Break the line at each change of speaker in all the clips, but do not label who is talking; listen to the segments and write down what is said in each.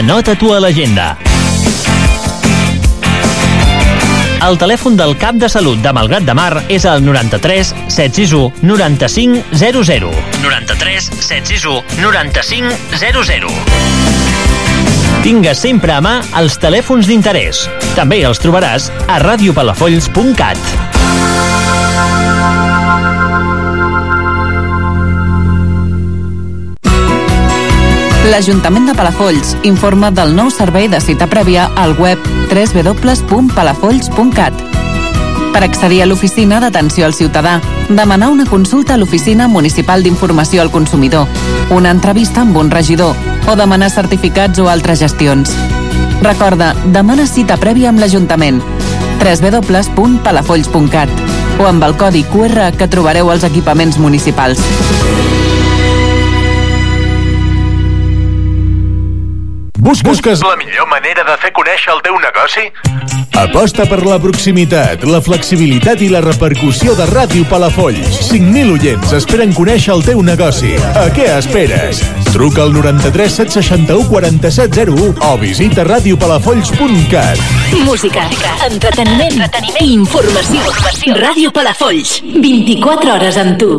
Anota-t'ho a l'agenda. El telèfon del cap de salut de Malgrat de Mar és el 93 761 95 00. 93 761 95 00. Tingues sempre a mà els telèfons d'interès. També els trobaràs a radiopalafolls.cat.
L'Ajuntament de Palafolls informa del nou servei de cita prèvia al web www.palafolls.cat. Per accedir a l'oficina d'atenció al ciutadà, demanar una consulta a l'Oficina Municipal d'Informació al Consumidor, una entrevista amb un regidor o demanar certificats o altres gestions. Recorda, demana cita prèvia amb l'Ajuntament www.palafolls.cat o amb el codi QR que trobareu als equipaments municipals.
Bus busques
La millor manera de fer conèixer el teu negoci?
Aposta per la proximitat, la flexibilitat i la repercussió de Ràdio Palafolls. 5.000 oients esperen conèixer el teu negoci. A què esperes? Truca al 93 761 4701 o visita radiopalafolls.cat.
Música, entreteniment, entreteniment i informació. informació. Ràdio Palafolls, 24 hores amb tu.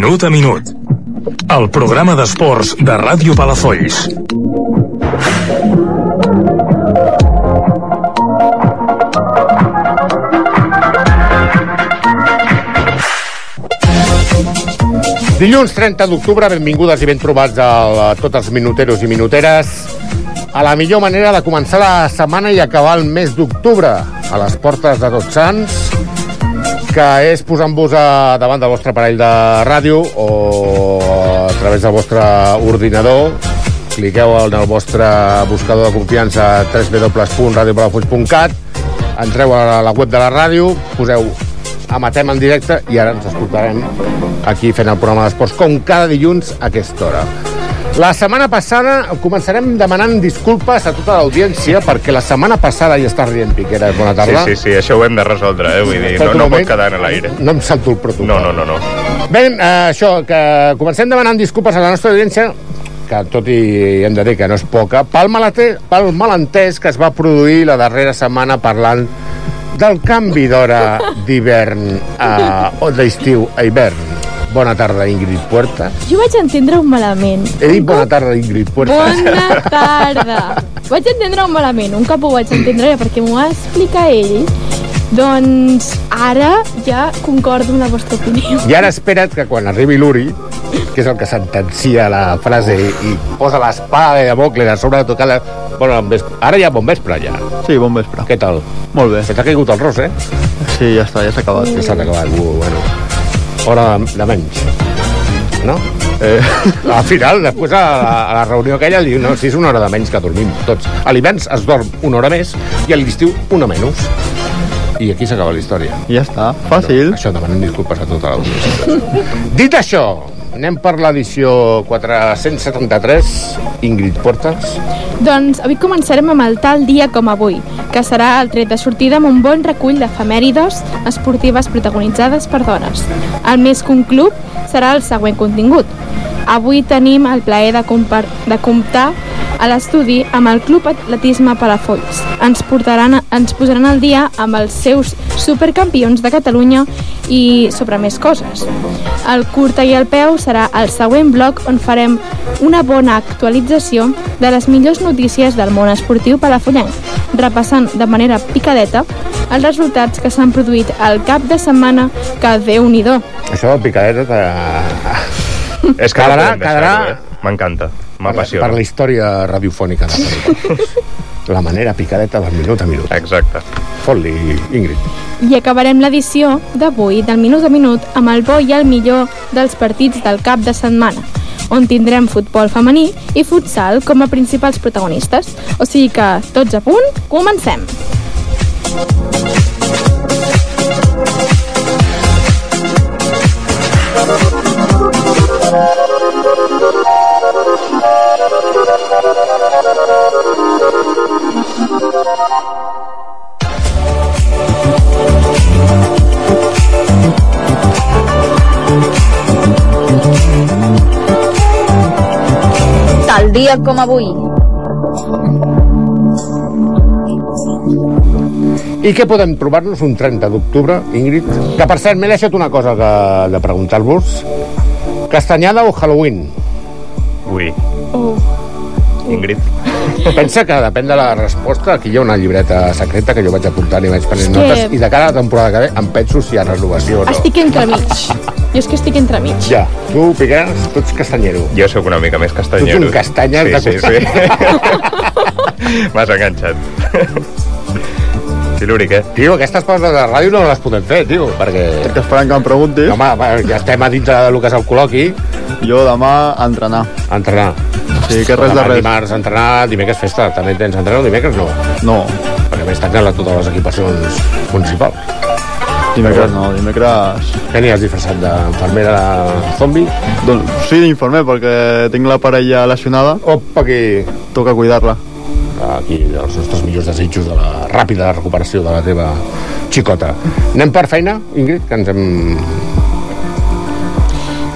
Minut a minut. El programa d'esports de Ràdio Palafolls.
Dilluns 30 d'octubre, benvingudes i ben trobats a, tots els minuteros i minuteres a la millor manera de començar la setmana i acabar el mes d'octubre a les portes de Tots Sants que és posant-vos davant del vostre aparell de ràdio o a través del vostre ordinador cliqueu en el vostre buscador de confiança www.radiopalafolls.cat entreu a la web de la ràdio poseu Amatem en directe i ara ens escoltarem aquí fent el programa d'esports com cada dilluns a aquesta hora. La setmana passada començarem demanant disculpes a tota l'audiència perquè la setmana passada ja està rient Piqueras. Bona tarda.
Sí, sí, sí, això ho hem de resoldre, eh? Vull dir, no, no pot quedar en l'aire.
No em salto el protocol.
No, no, no, no.
Bé, eh, això, que comencem demanant disculpes a la nostra audiència que tot i hem de dir que no és poca, pel, malate, pel malentès que es va produir la darrera setmana parlant del canvi d'hora d'hivern a, o d'estiu a hivern. Bona tarda, Ingrid Puerta.
Jo vaig entendre-ho malament.
He dit bona tarda, Ingrid Puerta.
Bona tarda. vaig entendre-ho malament. Un cop ho vaig entendre perquè m'ho va explicar ell, doncs ara ja concordo amb la vostra opinió.
I ara espera't que quan arribi l'Uri, que és el que sentencia la frase i posa l'espada de Damocles a sobre de tocar la... Bueno, ara ja bon vespre, ja.
Sí, bon vespre.
Què tal?
Molt bé.
Se t'ha caigut el ros, eh?
Sí, ja està, ja s'ha acabat.
Ja s'ha acabat, uh, bueno. Hora de, de menys. No?
Eh,
Al final, després a la, a la reunió aquella, diu, no, si és una hora de menys que dormim tots. A l'hivern es dorm una hora més i a l'estiu una menys. I aquí s'acaba la història.
ja està, fàcil.
No, això demanem disculpes a tota l'audiència. Dit això, anem per l'edició 473. Ingrid Portes.
Doncs avui començarem amb el tal dia com avui, que serà el tret de sortida amb un bon recull d'efemèrides esportives protagonitzades per dones. El més que un club serà el següent contingut. Avui tenim el plaer de, de comptar a l'estudi amb el Club Atletisme Palafolls. Ens, portaran, ens posaran al dia amb els seus supercampions de Catalunya i sobre més coses. El curta i el peu serà el següent bloc on farem una bona actualització de les millors notícies del món esportiu palafollenc, repassant de manera picadeta els resultats que s'han produït al cap de setmana que déu nhi
Això del picadeta... De...
És que
Quedarà- quedarà-
deixar-ho, M'encanta,
Per
m'apassiona.
la història radiofònica de la La manera picadeta del minut a minut.
Exacte.
Fot-li, Ingrid.
I acabarem l'edició d'avui del Minut a Minut amb el bo i el millor dels partits del cap de setmana on tindrem futbol femení i futsal com a principals protagonistes. O sigui que, tots a punt, comencem!
Tal dia com avui.
I què podem trobar-nos un 30 d'octubre, Ingrid? Que, per cert, m'he deixat una cosa que, de preguntar-vos. Castanyada o Halloween?
Ui.
Uh.
Ingrid.
Pensa que depèn de la resposta. Aquí hi ha una llibreta secreta que jo vaig apuntant i vaig prenent
que-
notes. I de cara a la temporada que ve em penso si hi ha renovació o no.
Estic entremig. Jo és que estic entremig.
Ja, tu, Piqueras, tu ets castanyero.
Jo sóc una mica més castanyero.
Tu ets un castanyes
sí,
de
sí, sí. M'has enganxat. Sí, l'Uri, què?
Tio, aquestes coses de la ràdio no les podem fer, tio, perquè...
Estic esperant que em preguntis.
No, home, va, ja estem a dintre del que és el col·loqui.
Jo demà a entrenar.
A entrenar.
Sí, que res de res.
Dimarts entrenar, dimecres festa. També tens entrenar o dimecres no?
No,
Perquè més tanquen la- totes les equipacions municipals.
dimecres no, dimecres...
Què n'hi has disfressat d'infermera zombi?
Doncs sí, d'informer, perquè tinc la parella lesionada.
Opa, aquí...
Toca cuidar-la.
Aquí els nostres millors desitjos de la ràpida recuperació de la teva xicota. Anem per feina, Ingrid, que ens hem...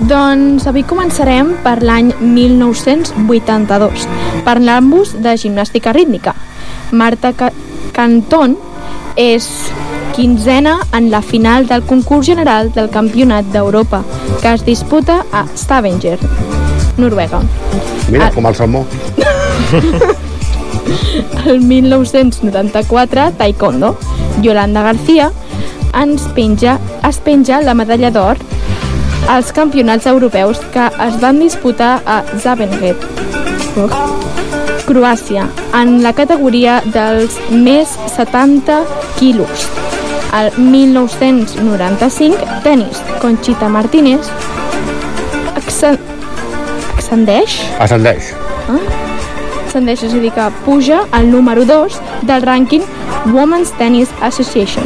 Doncs avui començarem per l'any 1982, parlant-vos de gimnàstica rítmica. Marta Ca Cantón és quinzena en la final del concurs general del Campionat d'Europa, que es disputa a Stavanger, Noruega.
Mira,
Ah.
com el salmó.
El 1994, Taekwondo. Yolanda García ens penja, es penja la medalla d'or als campionats europeus que es van disputar a Zaventem, Croàcia, en la categoria dels més 70 quilos. El 1995, tenis, Conchita Martínez ascendeix
Ascendeix.
ascendeix, és a dir, que puja al número 2 del rànquing Women's Tennis Association.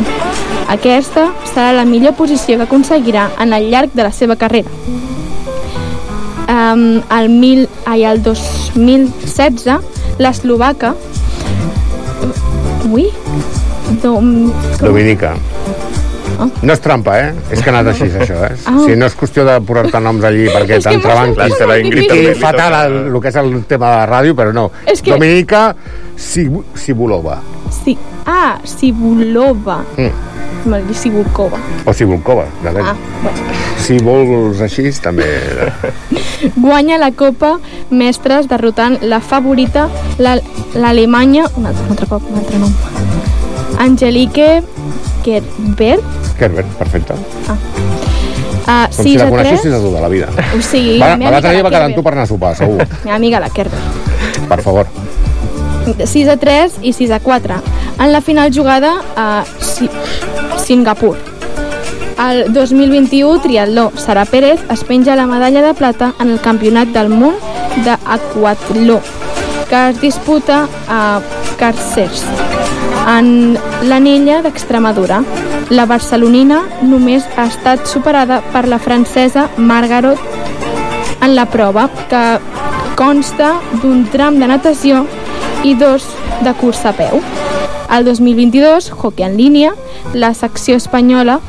Aquesta serà la millor posició que aconseguirà en el llarg de la seva carrera. Um, el, mil, ai, el 2016, l'eslovaca... Ui? Dom...
Dominica. No és trampa, eh? És que ha anat així, això, eh?
Ah.
Si no és qüestió de posar-te noms allí perquè
És que
t'entrebanquis.
sentit una mica
I
difícil.
fatal el, el que és el tema de la ràdio, però no.
És que-
Dominica Sibu- Sibulova.
Sí. Ah, Sibulova.
Mm.
Mal dir Sibulkova.
O Sibulkova, depèn.
Ah, bueno.
Si vols així, també...
guanya la Copa Mestres derrotant la favorita, la- l'Alemanya... un, altre, un altre cop, un altre nom. Angelique Kerber,
Kerber, perfecte.
a
Com
6
si la
a
coneixessis
3.
de tota la vida.
O sigui,
Va,
meva
L'altre dia va
la
quedar amb tu per anar a sopar, segur.
Meva amiga la Kerber.
Per favor.
6 a 3 i 6 a 4. En la final jugada a si Singapur. El 2021, Triatló, Sara Pérez es penja la medalla de plata en el Campionat del Món d'Aquatló, que es disputa a Carcers, en l'anella d'Extremadura. La barcelonina només ha estat superada per la francesa Margaret en la prova, que consta d'un tram de natació i dos de cursa a peu. El 2022, hockey en línia, la secció espanyola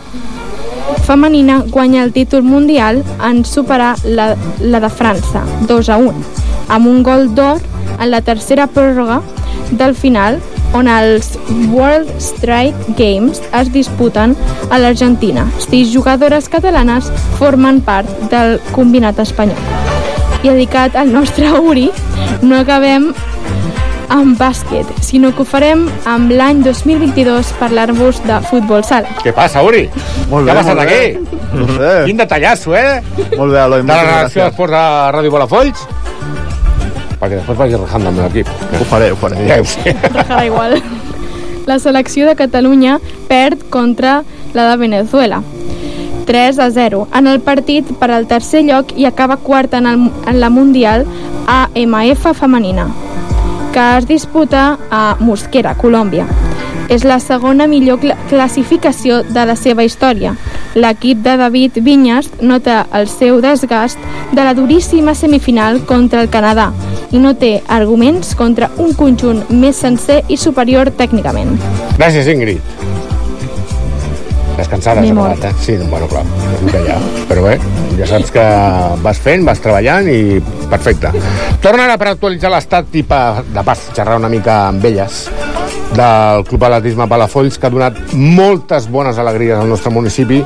femenina guanya el títol mundial en superar la, la de França, 2 a 1, amb un gol d'or en la tercera pròrroga del final on els World Strike Games es disputen a l'Argentina. Sis jugadores catalanes formen part del combinat espanyol. I dedicat al nostre Uri, no acabem amb bàsquet, sinó que ho farem amb l'any 2022 parlar-vos de futbol sala.
Què passa, Uri?
Molt
Què
bé,
ha passat aquí?
No sé.
Quin detallasso, eh?
Molt bé, Eloi,
De la d'esports de Ràdio Balafolls? Perquè després vagi rajant amb l'equip.
Ho faré, ho faré.
Ja ho sé.
Rajarà igual. La selecció de Catalunya perd contra la de Venezuela. 3 a 0 en el partit per al tercer lloc i acaba quarta en, el, en la Mundial AMF femenina, que es disputa a Mosquera, Colòmbia. És la segona millor cla classificació de la seva història. L'equip de David Vinyas nota el seu desgast de la duríssima semifinal contra el Canadà i no té arguments contra un conjunt més sencer i superior tècnicament.
Gràcies, Ingrid. Descansada,
mort.
acabat, eh? Sí, bueno, clar, és el que hi ha. Però bé, ja saps que vas fent, vas treballant i perfecte. Torna ara per actualitzar l'estat i pa, de pas xerrar una mica amb elles del Club Atletisme Palafolls que ha donat moltes bones alegries al nostre municipi.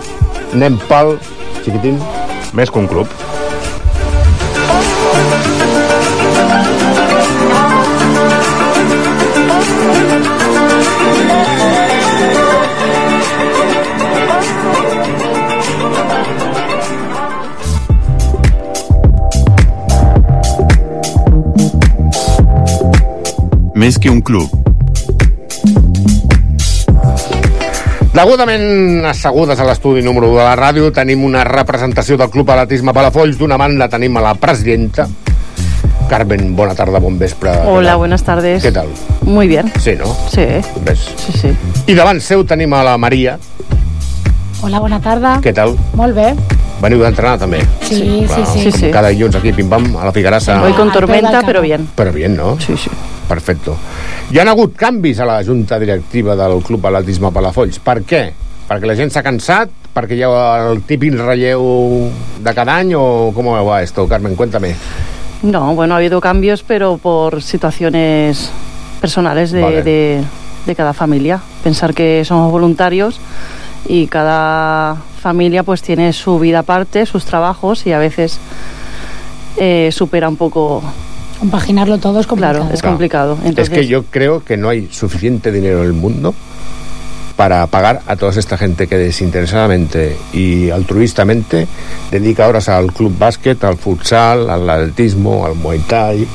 Anem pel xiquitín.
Més que un club.
Més que un club.
Degudament assegudes a l'estudi número 1 de la ràdio tenim una representació del Club Atletisme Palafolls. D'una banda tenim a la presidenta, Carmen, bona tarda, bon vespre.
Hola, buenas tardes.
Què tal?
Muy bien.
Sí, no?
Sí,
Ves?
sí, sí.
I davant seu tenim a la Maria.
Hola, bona tarda.
Què tal?
Molt bé.
Veniu d'entrenar també?
Sí, sí,
Clar,
sí.
Sí, sí.
Cada dilluns aquí, pim-pam, a la Figuerassa.
Voy con tormenta, pero bien.
Però bien, no?
Sí, sí.
Perfecto. Hi han hagut canvis a la junta directiva del Club Atletisme Palafolls. Per què? Perquè la gent s'ha cansat? Perquè hi ha el típic relleu de cada any o com va esto? Carmen, cuéntame.
No, bueno, ha habido cambios, pero por situaciones personales de,
Vale.
de- de cada familia. Pensar que somos voluntarios y cada familia pues tiene su vida aparte, sus trabajos y a veces eh, supera un poco...
Compaginarlo todo es complicado.
Claro, es
Claro.
complicado.
Es
Entonces,
que yo creo que no hay suficiente dinero en el mundo para pagar a toda esta gente que desinteresadamente y altruistamente dedica horas al club básquet, al futsal, al atletismo, al muay thai,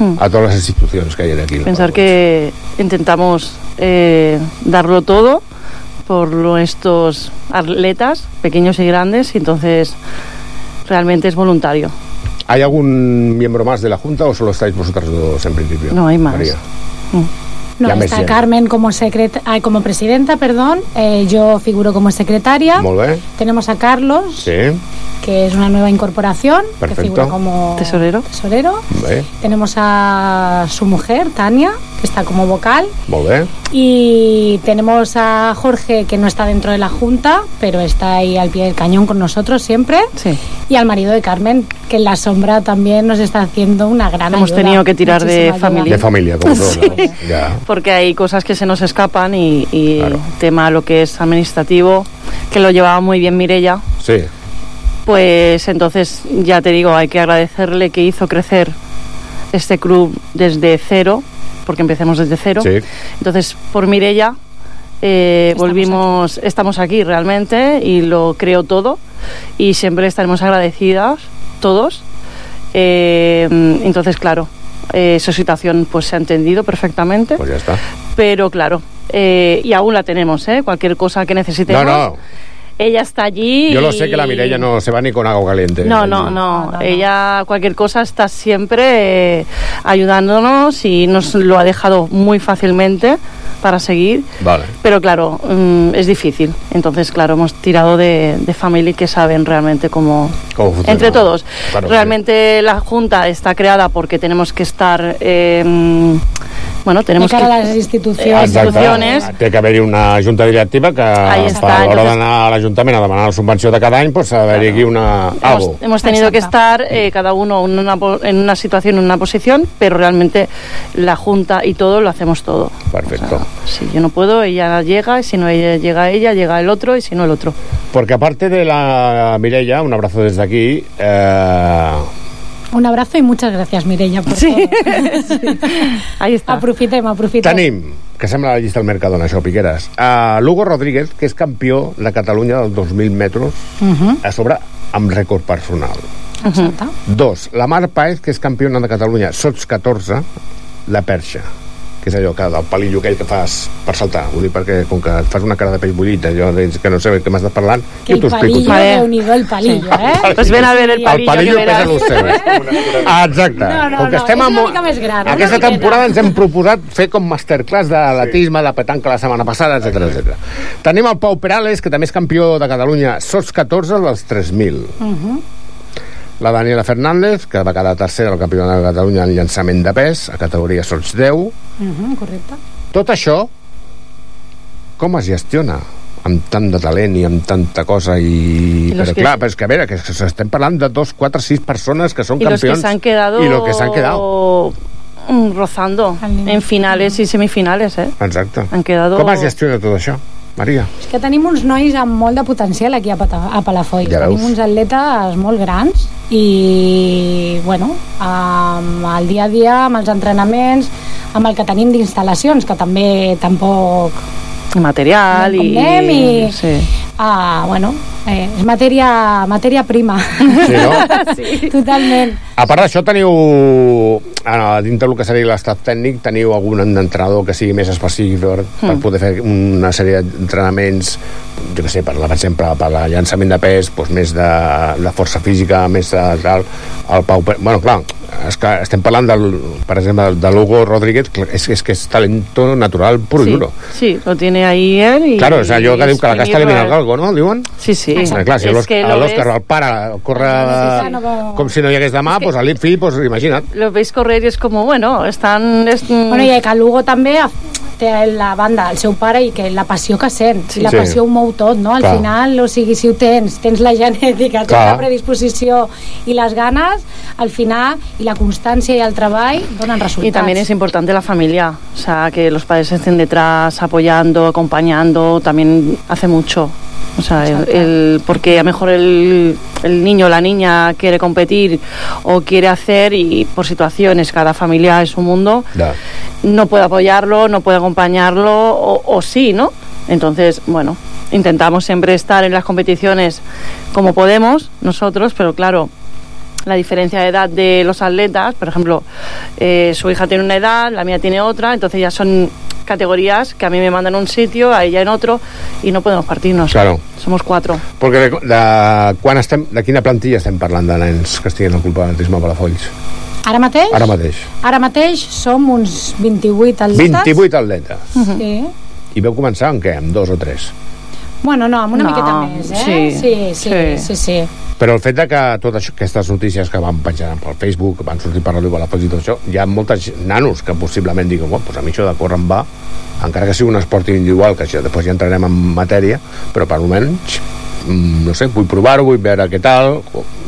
Hmm.
a todas las instituciones que hay de aquí.
pensar que intentamos eh, darlo todo por nuestros atletas, pequeños y grandes, y entonces realmente es voluntario.
¿Hay algún miembro más de la Junta o solo estáis vosotras dos en principio?
No, hay más.
María.
No,
Me
está. Carmen como, secreta, ay, como presidenta, perdón. eh, yo figuro como secretaria.
Molt bé.
Tenemos a Carlos,
Sí,
que es una nueva incorporación,
Perfecto.
que figura como
Tesorero.
tesorero.
bé,
Tenemos a su mujer, Tania, que está como vocal.
molt bé.
Y tenemos a Jorge, que no está dentro de la Junta, pero está ahí al pie del cañón con nosotros siempre.
Sí.
Y al marido de Carmen, que en la sombra también nos está haciendo una gran
Hemos
ayuda.
tenido que tirar de
ayuda.
familia.
De familia, como todo. ¿no? Ya.
Porque hay cosas que se nos escapan y, y
Claro.
tema lo que es administrativo, que lo llevaba muy bien Mirella,
Sí,
pues entonces ya te digo, hay que agradecerle que hizo crecer este club desde cero, porque empecemos desde cero.
sí.
Entonces, por Mirella, eh,
Estamos
volvimos, estamos aquí realmente y lo creo todo y siempre estaremos agradecidas todos. Eh, entonces, claro, eh, su situación pues se ha entendido perfectamente,
Pues ya está.
pero claro, eh, y aún la tenemos, ¿eh? Cualquier cosa que necesitemos.
No, no.
Ella está allí.
Yo lo sé que la Mireia no se va ni con agua caliente.
no, no, no,
No, no, no.
Ella, cualquier cosa, está siempre eh, ayudándonos y nos lo ha dejado muy fácilmente para seguir.
Vale.
Pero claro, mm, es difícil. Entonces, claro, hemos tirado de, de familia que saben realmente cómo...
¿Cómo funciona?
Entre todos.
Claro,
realmente la Junta está creada porque tenemos que estar... eh, bueno, tenemos
de cara
que...
a las instituciones.
Exacte. instituciones.
Té que haver-hi una junta directiva que
Ahí
a l'hora d'anar a l'Ajuntament a demanar la subvenció de cada any pues, ha d'haver-hi aquí una... algo.
Hemos, hemos tenido que
Exacto.
estar eh, cada uno en una, en una situación, en una posición, pero realmente la Junta y todo lo hacemos todo.
Perfecto.
Si yo no puedo, ella llega, y si no ella, llega ella, llega el otro, y si no el otro.
Porque aparte de la Mireia, un abrazo desde aquí, eh,
Un abrazo y muchas gracias, Mireia, por
Sí.
todo.
Ahí está.
Aprofitem, aprofitem.
tenim, que sembla la llista del Mercadona, això, Piqueres, a Lugo Rodríguez, que és campió de Catalunya dels 2.000 metres,
Mhm,
a sobre amb rècord personal.
exacte.
Dos, la Mar Paez, que és campiona de Catalunya sots 14, la perxa que és allò que del palillo aquell que fas per saltar. Ho dic perquè, com que et fas una cara de peix bullit, allò que no sé què m'estàs parlant,
Que
jo
el
t'ho explico.
palillo,
Vale.
reunido el palillo, ¿eh?
Pues ven a ver el
El
palillo,
palillo
que
pesa
verás.
el seu. Exacte.
No, no,
com que
no,
estem
és
amb...
una mica més gran,
Aquesta temporada ens hem proposat fer com masterclass d'atletisme, de petanca la setmana passada, etc etc. Tenim el Pau Perales, que també és campió de Catalunya, sots 14 dels 3.000.
Mhm.
La Daniela Fernández, que va quedar tercera al campionat de Catalunya en llançament de pes, a categoria sots 10.
Mhm, correcte.
Tot això, com es gestiona? amb tant de talent i amb tanta cosa i...
I
però
que-
clar, però és que a veure, que estem parlant de dos, quatre, sis persones que són
que
campions
se han quedado
i los que s'han quedado
mm, rozando en finales y semifinales, ¿eh?
exacte
Han quedado...
com es gestiona tot això, Maria?
És que tenim uns nois amb molt de potencial aquí a, Pata- a Palafolls.
Ja veus.
tenim uns atletes molt grans i, bueno, amb el dia a dia, amb els entrenaments, amb el que tenim d'instal·lacions, que també tampoc
material y...
anem i-
Sí.
Ah, bueno, eh, és matèria, matèria prima.
Sí, no?
sí. Totalment.
A part d'això, teniu, eh, dintre del que seria l'estat tècnic, teniu algun entrenador que sigui més específic per, per
Mm.
poder fer una sèrie d'entrenaments, jo què sé, per, la- per exemple, per el llançament de pes, doncs més de, de força física, més de tal, el Pau... Bueno, clar, és que estem parlant, del, per exemple, de Hugo Rodríguez, és, és que és talento natural puro
sí,
y duro.
Sí, lo tiene ahí él y...
Claro, o sea, allò que diu que la casta elimina el
galgo,
no? Diuen?
Sí, sí.
Exacte. Clar, si
És
l'Òscar el pare, corre
sí, no va-
com si no hi hagués demà, doncs el fill, doncs imagina't.
Lo veis correr y es como, bueno, están... Es,
Bueno, i que el Lugo també té la banda, el seu pare, i que la passió que sent.
Sí.
I la
Sí.
passió ho mou tot, no? Al
Clar.
final, o sigui, si ho tens, tens la genètica, tens
Clar.
la predisposició i les ganes, al final, i la constància i el treball donen resultats.
Y también es importante la familia, o sea, que los padres estén detrás, apoyando, acompañando, también hace mucho. O sea, el, el- porque a lo mejor el, el niño o la niña quiere competir o quiere hacer y por situaciones, cada familia es un mundo, no puede apoyarlo, no puede acompañarlo o, o sí, ¿no? Entonces, bueno, intentamos siempre estar en las competiciones como podemos nosotros, pero claro, la diferencia de edad de los atletas, por ejemplo, eh, su hija tiene una edad, la mía tiene otra, entonces ya son categorías que a mí me mandan a un sitio, a ella en otro, y no podemos partirnos.
Claro.
Somos cuatro.
Perquè de, de, quan estem, de quina plantilla estem parlant de nens que estiguin al club atletisme Palafolls?
Ara mateix?
Ara mateix.
Ara mateix som uns 28 atletes.
28 atletes.
Sí.
I veu començar amb què? Amb dos o tres?
Bueno, no, amb una
No,
miqueta més, eh?
sí,
sí, sí,
sí.
sí, sí.
Però el fet de que totes això- aquestes notícies que van penjar pel Facebook, van sortir per Ràdio Palafolls i tot això, hi ha molts nanos que possiblement diguen, bueno, doncs a mi això de córrer em va, encara que sigui un esport individual, que això després ja entrarem en matèria, però per almenys mm, no sé, vull provar-ho, vull veure què tal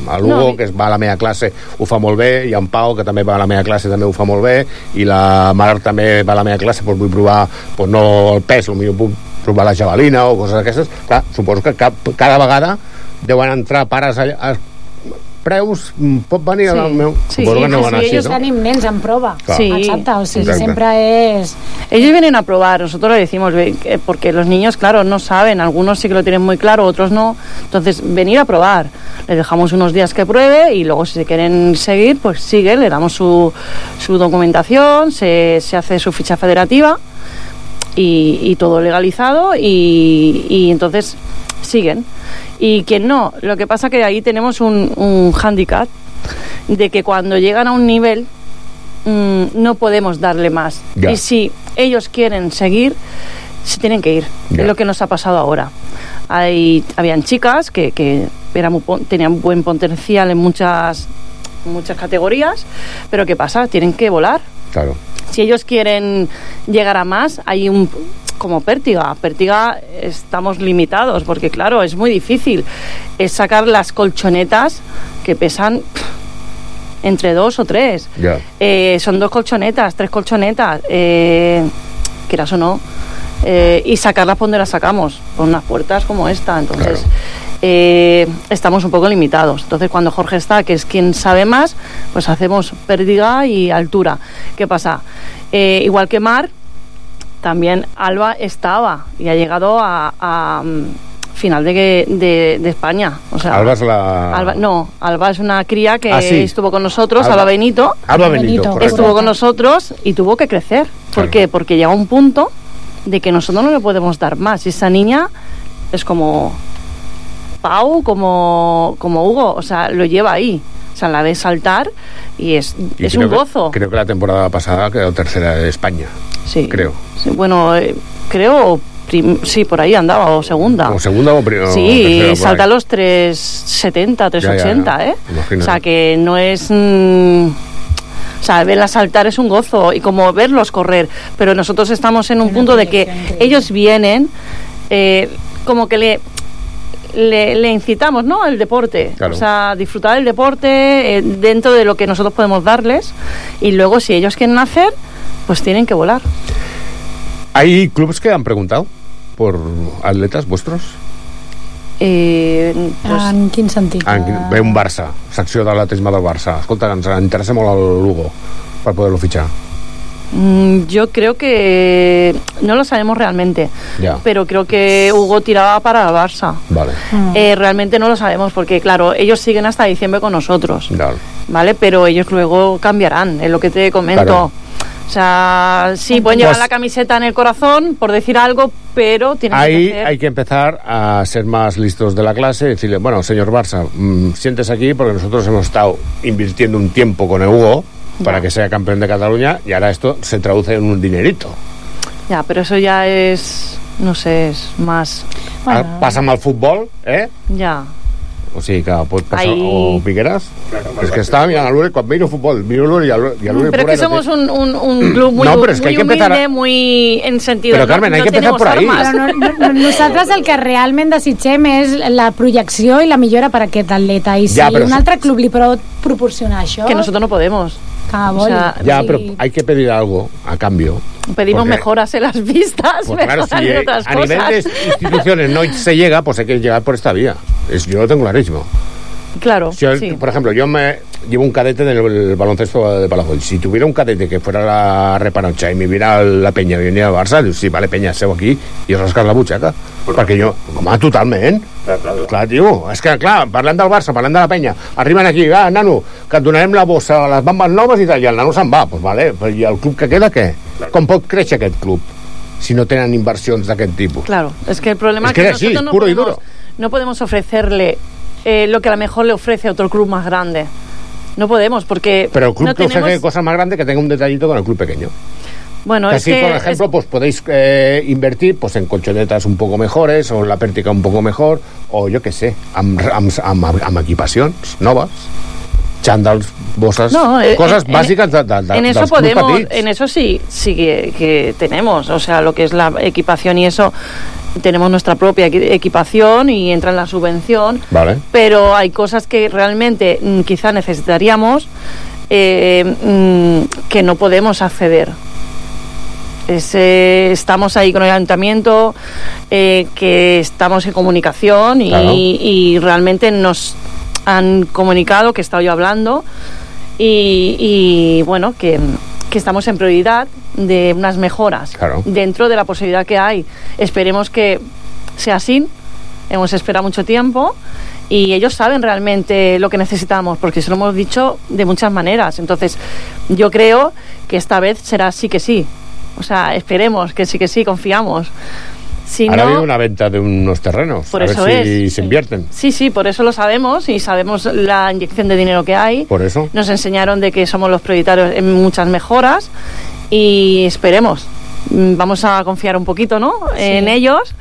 el Hugo,
No,
que es va a la meva classe ho fa molt bé, i en Pau, que també va a la meva classe també ho fa molt bé, i la Mar també va a la meva classe, doncs vull provar doncs no el pes, potser puc provar la javelina o coses d'aquestes, clar, suposo que cap, cada vegada deuen entrar pares allà, a, preus, mm, pot venir
Sí.
al meu...
Sí,
suposo que
sí,
no
sí,
van
sí,
així,
ellos
no?
tenim nens en prova.
Clar.
Sí.
Exacte, o sigui,
Exacte.
sempre és...
Ellos vienen a probar, nosotros le decimos, ve, que- porque los niños, claro, no saben, algunos sí que lo tienen muy claro, otros no. Entonces, venir a probar. Les dejamos unos días que pruebe y luego si se quieren seguir, pues sigue, le damos su, su documentación, se, se hace su ficha federativa y, y todo legalizado y, y entonces siguen. Y quien no, lo que pasa que ahí tenemos un, un hándicap de que cuando llegan a un nivel mm, no podemos darle más.
Ya.
Y si ellos quieren seguir, se tienen que ir.
Ya.
Es lo que nos ha pasado ahora. Hay, habían chicas que, que eran muy tenían buen potencial en muchas, muchas categorías, pero ¿qué pasa? Tienen que volar.
Claro.
Si ellos quieren llegar a más, hay un como Pértiga. Pértiga estamos limitados porque claro, es muy difícil. Es sacar las colchonetas que pesan entre dos o tres.
Ya.
Eh, son dos colchonetas, tres colchonetas, eh, quieras o no. Eh, y sacarlas por donde las sacamos, por unas puertas como esta. Entonces, eh, estamos un poco limitados. Entonces, cuando Jorge está, que es quien sabe más, pues hacemos pérdida y altura. ¿Qué pasa? Eh, igual que Mar, también Alba estaba y ha llegado a, a, mm, final de, de- de España. O sea,
Alba es la...
Alba- no, Alba es una cría que
Ah, sí.
estuvo con nosotros,
Alba.
Alba, Benito.
Alba Benito, Benito.
Estuvo con nosotros y tuvo que crecer. ¿Por qué? Porque llega un punto de que nosotros no le podemos dar más. Y esa niña es como Pau, como, como Hugo, o sea, lo lleva ahí. O sea, la ves saltar y es,
Y
es un
que-
gozo.
creo que la temporada pasada quedó tercera de España.
Sí.
Creo.
Sí, bueno, eh, creo, prim- sí, por ahí andaba, o segunda.
O segunda o primera.
Sí, salta los 370, 380,
Ya, ya,
¿eh?
imagino.
O sea, que no es... mm, o sea, verla saltar es un gozo y como verlos correr. Pero nosotros estamos en un punto de que ellos vienen, eh, como que le, le, le incitamos, ¿no? El deporte.
Claro.
O sea, disfrutar del deporte eh, dentro de lo que nosotros podemos darles y luego si ellos quieren hacer, pues tienen que volar.
¿Hay clubes que han preguntado por atletas vuestros?
Eh, pues,
En quin sentit?
Ah, ve un Barça, secció d'atletisme del Barça. Escolta, ens interessa molt el Lugo per poder-lo fitxar.
Mm, yo creo que no lo sabemos realmente,
Ya.
pero creo que Hugo tiraba para el Barça.
Vale.
Eh, realmente no lo sabemos porque, claro, ellos siguen hasta diciembre con nosotros,
Vale.
¿vale? Pero ellos luego cambiarán, es lo que te comento.
Claro.
O sea, sí, pueden llevar
Pues-
la camiseta en el corazón, por decir algo, pero tienen
Ahí
que hacer...
hay que empezar a ser más listos de la clase y decirle, bueno, señor Barça, mm, siéntese aquí porque nosotros hemos estado invirtiendo un tiempo con el Hugo para que sea campeón de Cataluña y ahora esto se traduce en un dinerito.
Ya, pero eso ya es, no sé, es más...
Bueno. Passa amb el futbol, eh?
Ya.
O sigui que pot passar...
Ahí-
O Piqueras. És que estava mirant a l'Uri, quan miro futbol, miro l'Uri i a l'Uri...
Pero es que somos un, un, un club muy,
No, pero es que
muy
hay que empezar
humilde,
a-
muy en sentido...
Pero,
no-
Carmen, hay
no
que empezar por ahí.
Però no, no, no, nosaltres el que realment desitgem és la projecció i la millora per a aquest atleta. I si
Ja, però
un altre club li pot proporcionar això...
Que nosotros no podemos. O sea,
Ya,
sí.
pero hay que pedir algo a cambio.
Pedimos
Porque-
mejoras en las vistas,
Pues claro, si
en
eh,
otras
a nivel de instituciones no se llega, pues hay que llegar por esta vía. Es, yo lo tengo clarísimo.
Claro,
Si yo,
sí.
Por ejemplo, yo me llevo un cadete del el baloncesto de Palafoll. Si tuviera un cadete que fuera la repanocha y me viera la peña y viniera al Barça, dius, sí, vale, peña, seu aquí i rasques la butxaca. Perquè jo, home, totalment. Clar, clar, clar. tio, és que, clar, parlant del Barça, parlant de la penya, arriben aquí, ah, nano, que et donarem la bossa, les bambes noves i tal, i el nano se'n va, doncs vale, però i el club que queda, què? Com pot créixer aquest club si no tenen inversions d'aquest tipus?
Claro, es que el problema
Es
es
que
que,
es
nosotros no,
puro y
podemos,
duro.
no podemos ofrecerle eh, lo que a lo mejor le ofrece otro club más grande. No podemos, porque
Pero el club
no
que
tenemos...
ofrece cosas más grandes que tenga un detallito con el club pequeño.
Bueno, es
Así,
que
por ejemplo, pues podéis eh, invertir pues, en colchonetas un poco mejores, o en la pértica un poco mejor, o yo qué sé, amb, amb, amb, equipacions noves, xandals, bosses,
No, eh,
cosas
en-
básicas de, de, de,
en eso podemos, en eso sí, sí que, que tenemos, o sea, lo que es la equipación y eso, tenemos nuestra propia equi- equipación y entra en la subvención,
Vale.
pero hay cosas que realmente mm, quizá necesitaríamos eh, mm, que no podemos acceder. Es, eh, estamos ahí con el ayuntamiento, eh, que estamos en comunicación y,
Claro.
y realmente nos han comunicado que he estado yo hablando y, y, bueno, que, que estamos en prioridad de unas mejoras
Claro.
dentro de la posibilidad que hay. Esperemos que sea así. Hemos esperado mucho tiempo y ellos saben realmente lo que necesitamos porque se lo hemos dicho de muchas maneras. Entonces, yo creo que esta vez será sí que sí. O sea, esperemos que sí que sí, confiamos. Si
Ahora
no,
viene una venta de unos terrenos,
Por
a
eso
ver si
es,
se invierten.
Sí, sí, por eso lo sabemos y sabemos la inyección de dinero que hay.
Por eso.
Nos enseñaron de que somos los prioritarios en muchas mejoras y esperemos. Mm, Vamos a confiar un poquito, ¿no? En ellos.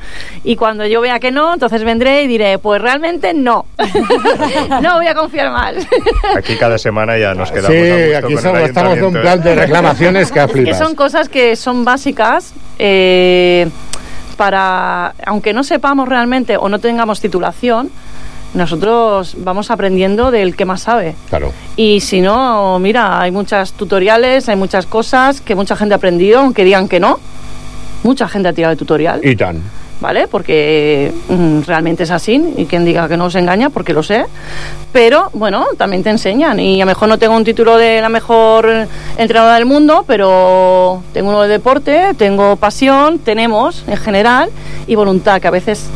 Y cuando yo vea que no, entonces vendré y diré, pues realmente no. no voy a confiar más.
Aquí cada semana ya nos quedamos
Sí,
a gusto
aquí
con
somos-
el
estamos en un plan de
¿eh?
reclamaciones que
Es que
flipas.
son cosas que son básicas eh, para, aunque no sepamos realmente o no tengamos titulación, nosotros vamos aprendiendo del que más sabe.
Claro.
Y si no, mira, hay muchas tutoriales, hay muchas cosas que mucha gente ha aprendido, aunque digan que no. Mucha gente ha tirado de tutorial.
I tant.
¿Vale? Porque mm, realmente es así y quien diga que no se engaña, porque lo sé. Pero bueno, también te enseñan y a lo mejor no tengo un título de la mejor entrenadora del mundo, pero tengo uno de deporte, tengo pasión, tenemos en general y voluntad, que a veces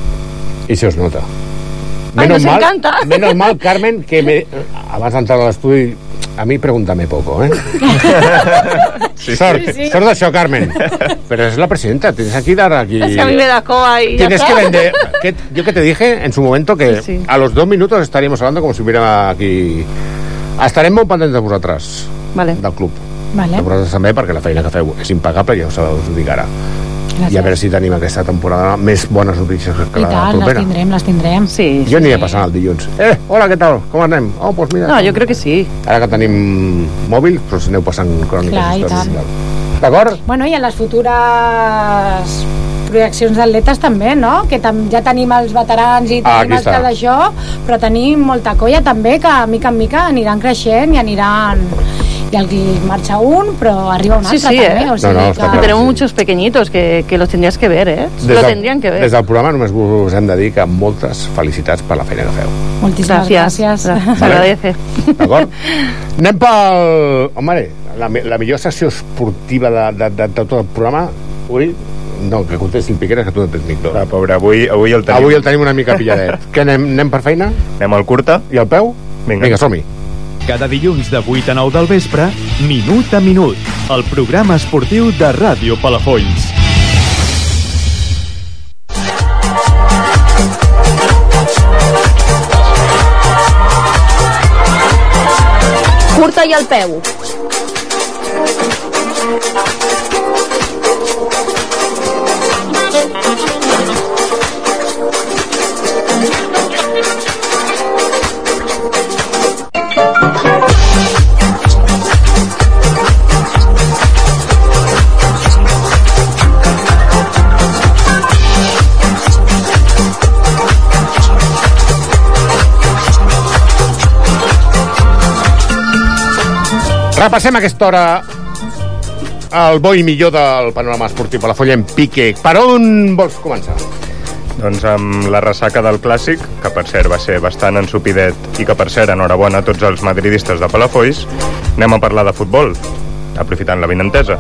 I se us nota.
Ai, nos encanta.
menos mal, Carmen, que me, abans d'entrar a l'estudi, a mi pregúntame poco, ¿eh? Sort,
Sí, sí.
sort d'això, Carmen. Pero es la presidenta, tienes aquí dar aquí...
es que a mí me da coa y ya
Tienes
está.
que vender. ¿Qué- yo que te dije en su momento que
Sí, sí.
a los dos minutos estaríamos hablando como si hubiera aquí. Estarem molt pendents de vosaltres,
vale.
del club.
Vale.
De vosaltres també, perquè la feina que feu és impecable, ja us ho dic ara.
Gràcies.
I a veure si tenim aquesta temporada més bones notícies que
I
la
tant, les
propera.
tindrem, les tindrem.
Sí,
Jo aniré passant el dilluns. Eh, hola, què tal? Com anem? Oh, doncs mira.
No, jo crec que sí.
Ara que tenim mòbil, doncs aneu passant cròniques.
Clar, i
històries
tant.
D'acord?
Bueno, i en les futures projeccions d'atletes també, no? Que tam ja tenim els veterans i
Ah,
tenim
aquí
els que d'això, però tenim molta colla també que mica en mica aniran creixent i aniran... El marxa un, però arriba un
Sí,
altre
sí,
també.
¿eh?
O sigui que...
Tenemos muchos pequeñitos que, que los tendrías que ver, ¿eh?
Des
lo tendrían que ver.
Des del programa només us hem de dir que moltes felicitats per la feina que feu.
Moltíssimes
Gracias.
gràcies.
Se agradece.
D'acord? Anem pel... Home, la, la millor sessió esportiva de, de, de, de tot el programa, ui, no, que contesti el Piqueras, que tu no tens micro.
Ah, pobre, avui, avui el tenim.
Avui el tenim una mica pilladet. Què, anem, anem per feina?
Anem al curta.
I al peu?
Vinga,
Vinga som-hi.
Cada dilluns de 8 a 9 del vespre, Minut a Minut, el programa esportiu de Ràdio Palafolls.
Curta i al peu.
Repassem aquesta hora el bo i millor del panorama esportiu a la folla en pique. Per on vols començar?
Doncs amb la ressaca del Clàssic, que per cert va ser bastant ensupidet i que per cert enhorabona a tots els madridistes de Palafolls, anem a parlar de futbol, aprofitant la vinentesa.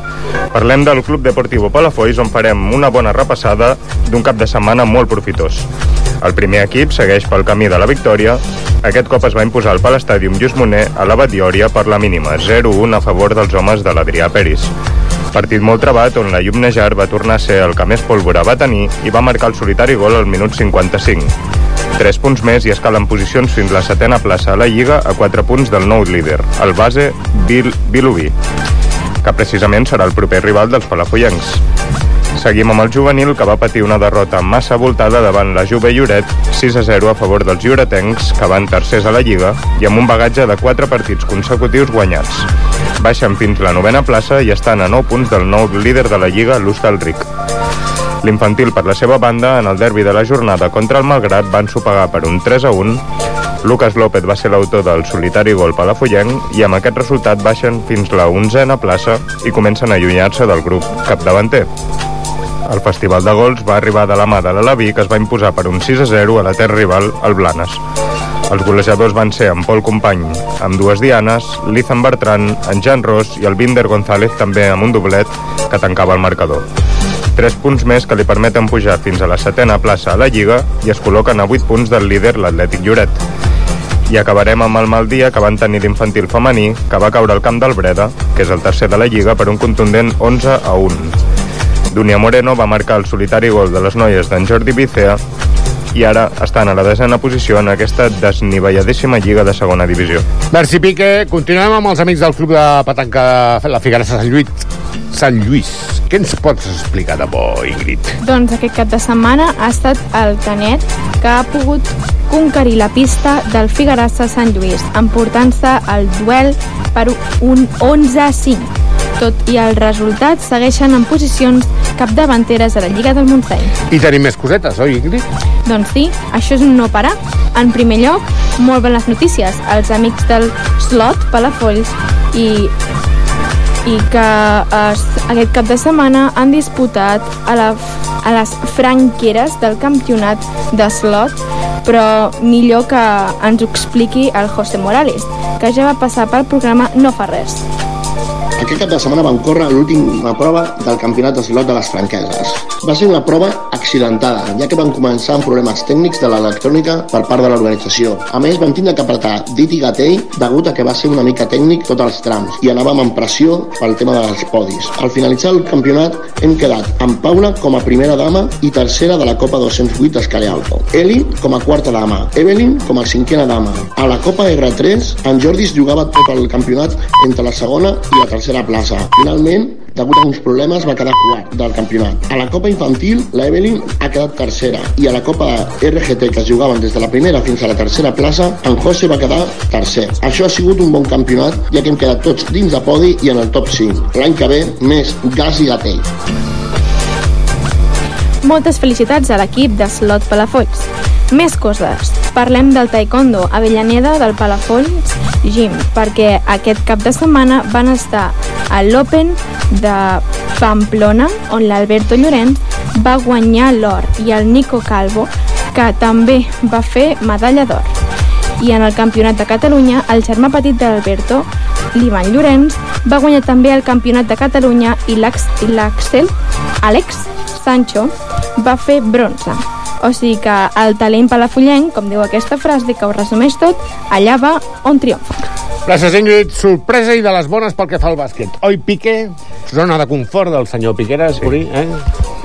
Parlem del Club Deportivo Palafolls, on farem una bona repassada d'un cap de setmana molt profitós. El primer equip segueix pel camí de la victòria. Aquest cop es va imposar al Palestàdium Lluís Moner a la Batllòria per la mínima, 0-1 a favor dels homes de l'Adrià Peris. Partit molt trebat on la Llum Nejar va tornar a ser el que més pólvora va tenir i va marcar el solitari gol al minut 55. Tres punts més i escalen posicions fins la setena plaça a la Lliga a 4 punts del nou líder, el base Bil Vilubí, que precisament serà el proper rival dels palafollencs. Seguim amb el juvenil, que va patir una derrota massa voltada davant la Juve Lloret, 6 a 0 a favor dels lloretencs, que van tercers a la Lliga, i amb un bagatge de 4 partits consecutius guanyats. Baixen fins la novena plaça i estan a 9 punts del nou líder de la Lliga, l'Hostalric. L'infantil, per la seva banda, en el derbi de la jornada contra el Malgrat, van sopegar per un 3 a 1. Lucas López va ser l'autor del solitari gol palafollenc i amb aquest resultat baixen fins la 11a plaça i comencen a allunyar-se del grup capdavanter. El Festival de Gols va arribar de la mà de l'Alaví, que es va imposar per un 6 a 0 a la terra rival, el Blanes. Els golejadors van ser en Pol Company, amb dues dianes, l'Izan Bertran, en Jan Ros i el Binder González també amb un doblet que tancava el marcador. Tres punts més que li permeten pujar fins a la setena plaça a la Lliga i es col·loquen a 8 punts del líder l'Atlètic Lloret. I acabarem amb el mal dia que van tenir l'infantil femení, que va caure al camp del Breda, que és el tercer de la Lliga, per un contundent 11 a 1. Dunia Moreno va marcar el solitari gol de les noies d'en Jordi Bicea i ara estan a la desena posició en aquesta desnivelladíssima lliga de segona divisió.
Merci, Pique. Continuem amb els amics del club de petanca de la Figueres de Sant Lluís. Sant Lluís. Què ens pots explicar de bo, Ingrid?
Doncs aquest cap de setmana ha estat el Canet que ha pogut conquerir la pista del Figueres de Sant Lluís, emportant-se el duel per un 11 a 5. Tot i el resultat segueixen en posicions capdavanteres a la Lliga del Montseny.
I tenim més cosetes, oi, Ingrid?
Doncs sí, això és un no parar. En primer lloc, molt bones notícies. Els amics del Slot Palafolls i i que es, aquest cap de setmana han disputat a, la, a les franqueres del campionat de slot, però millor que ens ho expliqui el José Morales, que ja va passar pel programa No fa res.
Aquest cap de setmana vam córrer l'última prova del campionat de slot de les franqueses. Va ser una prova accidentada, ja que van començar amb problemes tècnics de l'electrònica per part de l'organització. A més, vam tindre que apretar dit i gatell degut a que va ser una mica tècnic tots els trams i anàvem amb pressió pel tema dels podis. Al finalitzar el campionat hem quedat amb Paula com a primera dama i tercera de la Copa 208 d'Escale Alto. Eli com a quarta dama, Evelyn com a cinquena dama. A la Copa R3, en Jordi es jugava tot el campionat entre la segona i la tercera plaça. Finalment, degut a uns problemes, va quedar quart del campionat. A la Copa Infantil, la Evelyn ha quedat tercera i a la Copa RGT, que es jugaven des de la primera fins a la tercera plaça, en José va quedar tercer. Això ha sigut un bon campionat, ja que hem quedat tots dins de podi i en el top 5. L'any que ve, més gas i gatell.
Moltes felicitats a l'equip de Slot Palafolls. Més coses. Parlem del taekwondo Avellaneda del Palafolls Gym, perquè aquest cap de setmana van estar a l'Open de Pamplona, on l'Alberto Llorenç va guanyar l'or i el Nico Calvo, que també va fer medalla d'or. I en el Campionat de Catalunya, el germà petit d'Alberto, l'Ivan Llorenç, va guanyar també el Campionat de Catalunya i l'Ax- i l'Axel, Àlex Sancho, va fer bronze. O sigui que el talent palafollenc, com diu aquesta frase, que ho resumeix tot, allà va on triomfa.
Gràcies, Ingrid. Sorpresa i de les bones pel que fa al bàsquet. Oi, Piqué, zona de confort del senyor Piqueras, sí. Uri, eh?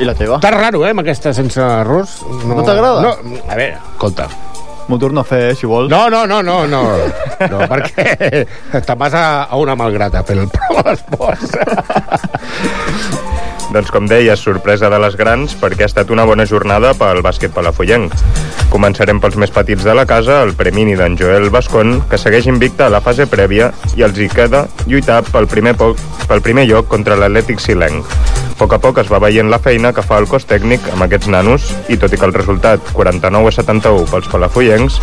I la teva?
Està raro, eh, amb aquesta sense arròs.
No t'agrada?
No, a veure, escolta.
M'ho torno a fer, eh, si vols.
No, no, no, no, no, no perquè te'n vas a, a una malgrata per el prova d'esports.
Doncs com deia, sorpresa de les grans perquè ha estat una bona jornada pel bàsquet palafollenc. Començarem pels més petits de la casa, el premini d'en Joel Bascón, que segueix invicta a la fase prèvia i els hi queda lluitar pel primer, poc, pel primer lloc contra l'Atlètic Silenc. A poc a poc es va veient la feina que fa el cos tècnic amb aquests nanos i tot i que el resultat 49 a 71 pels palafollencs,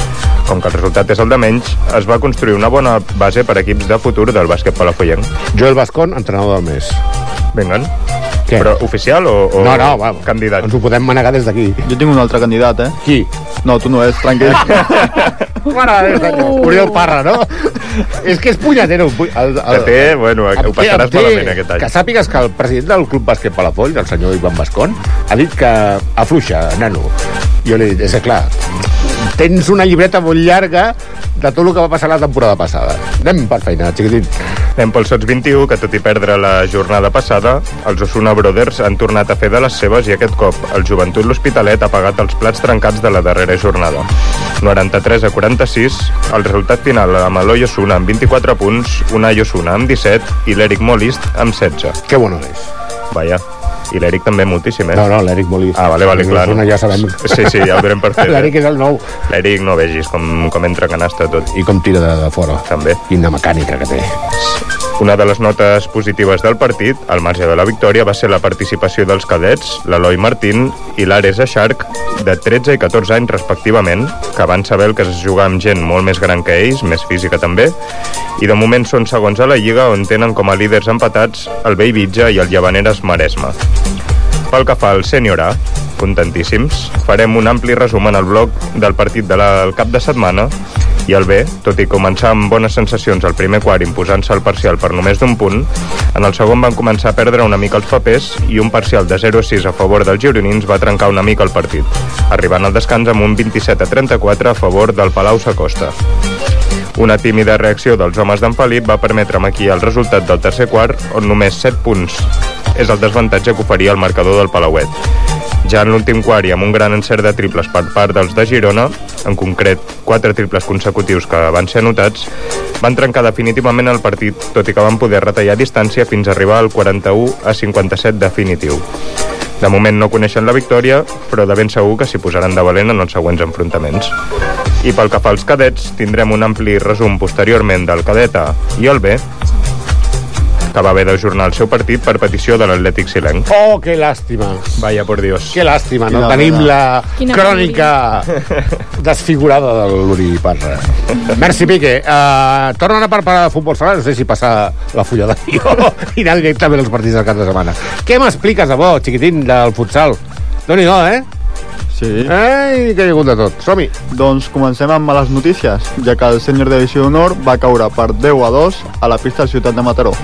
com que el resultat és el de menys, es va construir una bona base per equips de futur del bàsquet palafollenc.
Joel Bascón, entrenador del mes.
Venguen.
Què?
Però oficial o, o
No, no, va,
candidat?
Ens ho podem manegar des d'aquí.
Jo tinc un altre candidat, eh?
Qui?
No, tu no és, tranquil.
Mare de Déu, senyor. Oriol Parra, no? és que és punyatero. El, el,
Que té, bueno, ho passaràs
té-
malament aquest any.
Que sàpigues que el president del Club Bàsquet Palafolls, el senyor Ivan Bascón, ha dit que afluixa, nano. Jo li he dit, és que clar, tens una llibreta molt llarga de tot el que va passar la temporada passada. Anem per feina, xiquitit.
Anem pel Sots 21, que tot i perdre la jornada passada, els Osuna Brothers han tornat a fer de les seves i aquest cop el Joventut L'Hospitalet ha pagat els plats trencats de la darrera jornada. 93 a 46, el resultat final amb l'Eloi Osuna amb 24 punts, Unai Osuna amb 17 i l'Eric Molist amb 16.
Que bueno és.
Vaja. I l'Eric també moltíssim, eh?
No, no, l'Eric Molist.
Ah, vale, vale, clar.
Osuna ja sabem.
Sí, sí, ja ho donem per fet.
L'Eric és el nou.
L'Eric no vegis com, com entra canasta tot.
I com tira de, de fora.
També.
Quina mecànica que té.
Una de les notes positives del partit, al marge de la victòria, va ser la participació dels cadets, l'Eloi Martín i l'Ares Eixarc, de 13 i 14 anys respectivament, que van saber el que es jugar amb gent molt més gran que ells, més física també, i de moment són segons a la Lliga on tenen com a líders empatats el Bellvitge i el Llavaneres Maresme. Pel que fa al sènior A, contentíssims, farem un ampli resum en el blog del partit del cap de setmana i el B, tot i començar amb bones sensacions al primer quart imposant-se el parcial per només d'un punt, en el segon van començar a perdre una mica els papers i un parcial de 0-6 a favor dels gironins va trencar una mica el partit, arribant al descans amb un 27 a 34 a favor del Palau Sacosta. Una tímida reacció dels homes d'en Felip va permetre'm aquí el resultat del tercer quart, on només 7 punts és el desavantatge que oferia el marcador del Palauet. Ja en l'últim quart i amb un gran encert de triples per part dels de Girona, en concret quatre triples consecutius que van ser anotats, van trencar definitivament el partit, tot i que van poder retallar distància fins a arribar al 41 a 57 definitiu. De moment no coneixen la victòria, però de ben segur que s'hi posaran de valent en els següents enfrontaments. I pel que fa als cadets, tindrem un ampli resum posteriorment del cadet A i el B, que va haver d'ajornar el seu partit per petició de l'Atlètic Silenc.
Oh, que làstima.
Vaya por Dios.
Que làstima, no?
Quina
Tenim la
Quina
crònica desfigurada de l'Uri Parra. Merci, Pique. Uh, tornen a preparar el futbol sala, no sé si passar la fulla de guió i anar directament als partits del cap de setmana. Què m'expliques de bo, xiquitín, del futsal? Déu-n'hi-do, eh?
Sí.
Ei, que hi ha hagut de tot. Som-hi.
Doncs comencem amb males notícies, ja que el sènior de Divisió d'Honor va caure per 10 a 2 a la pista de Ciutat de Mataró.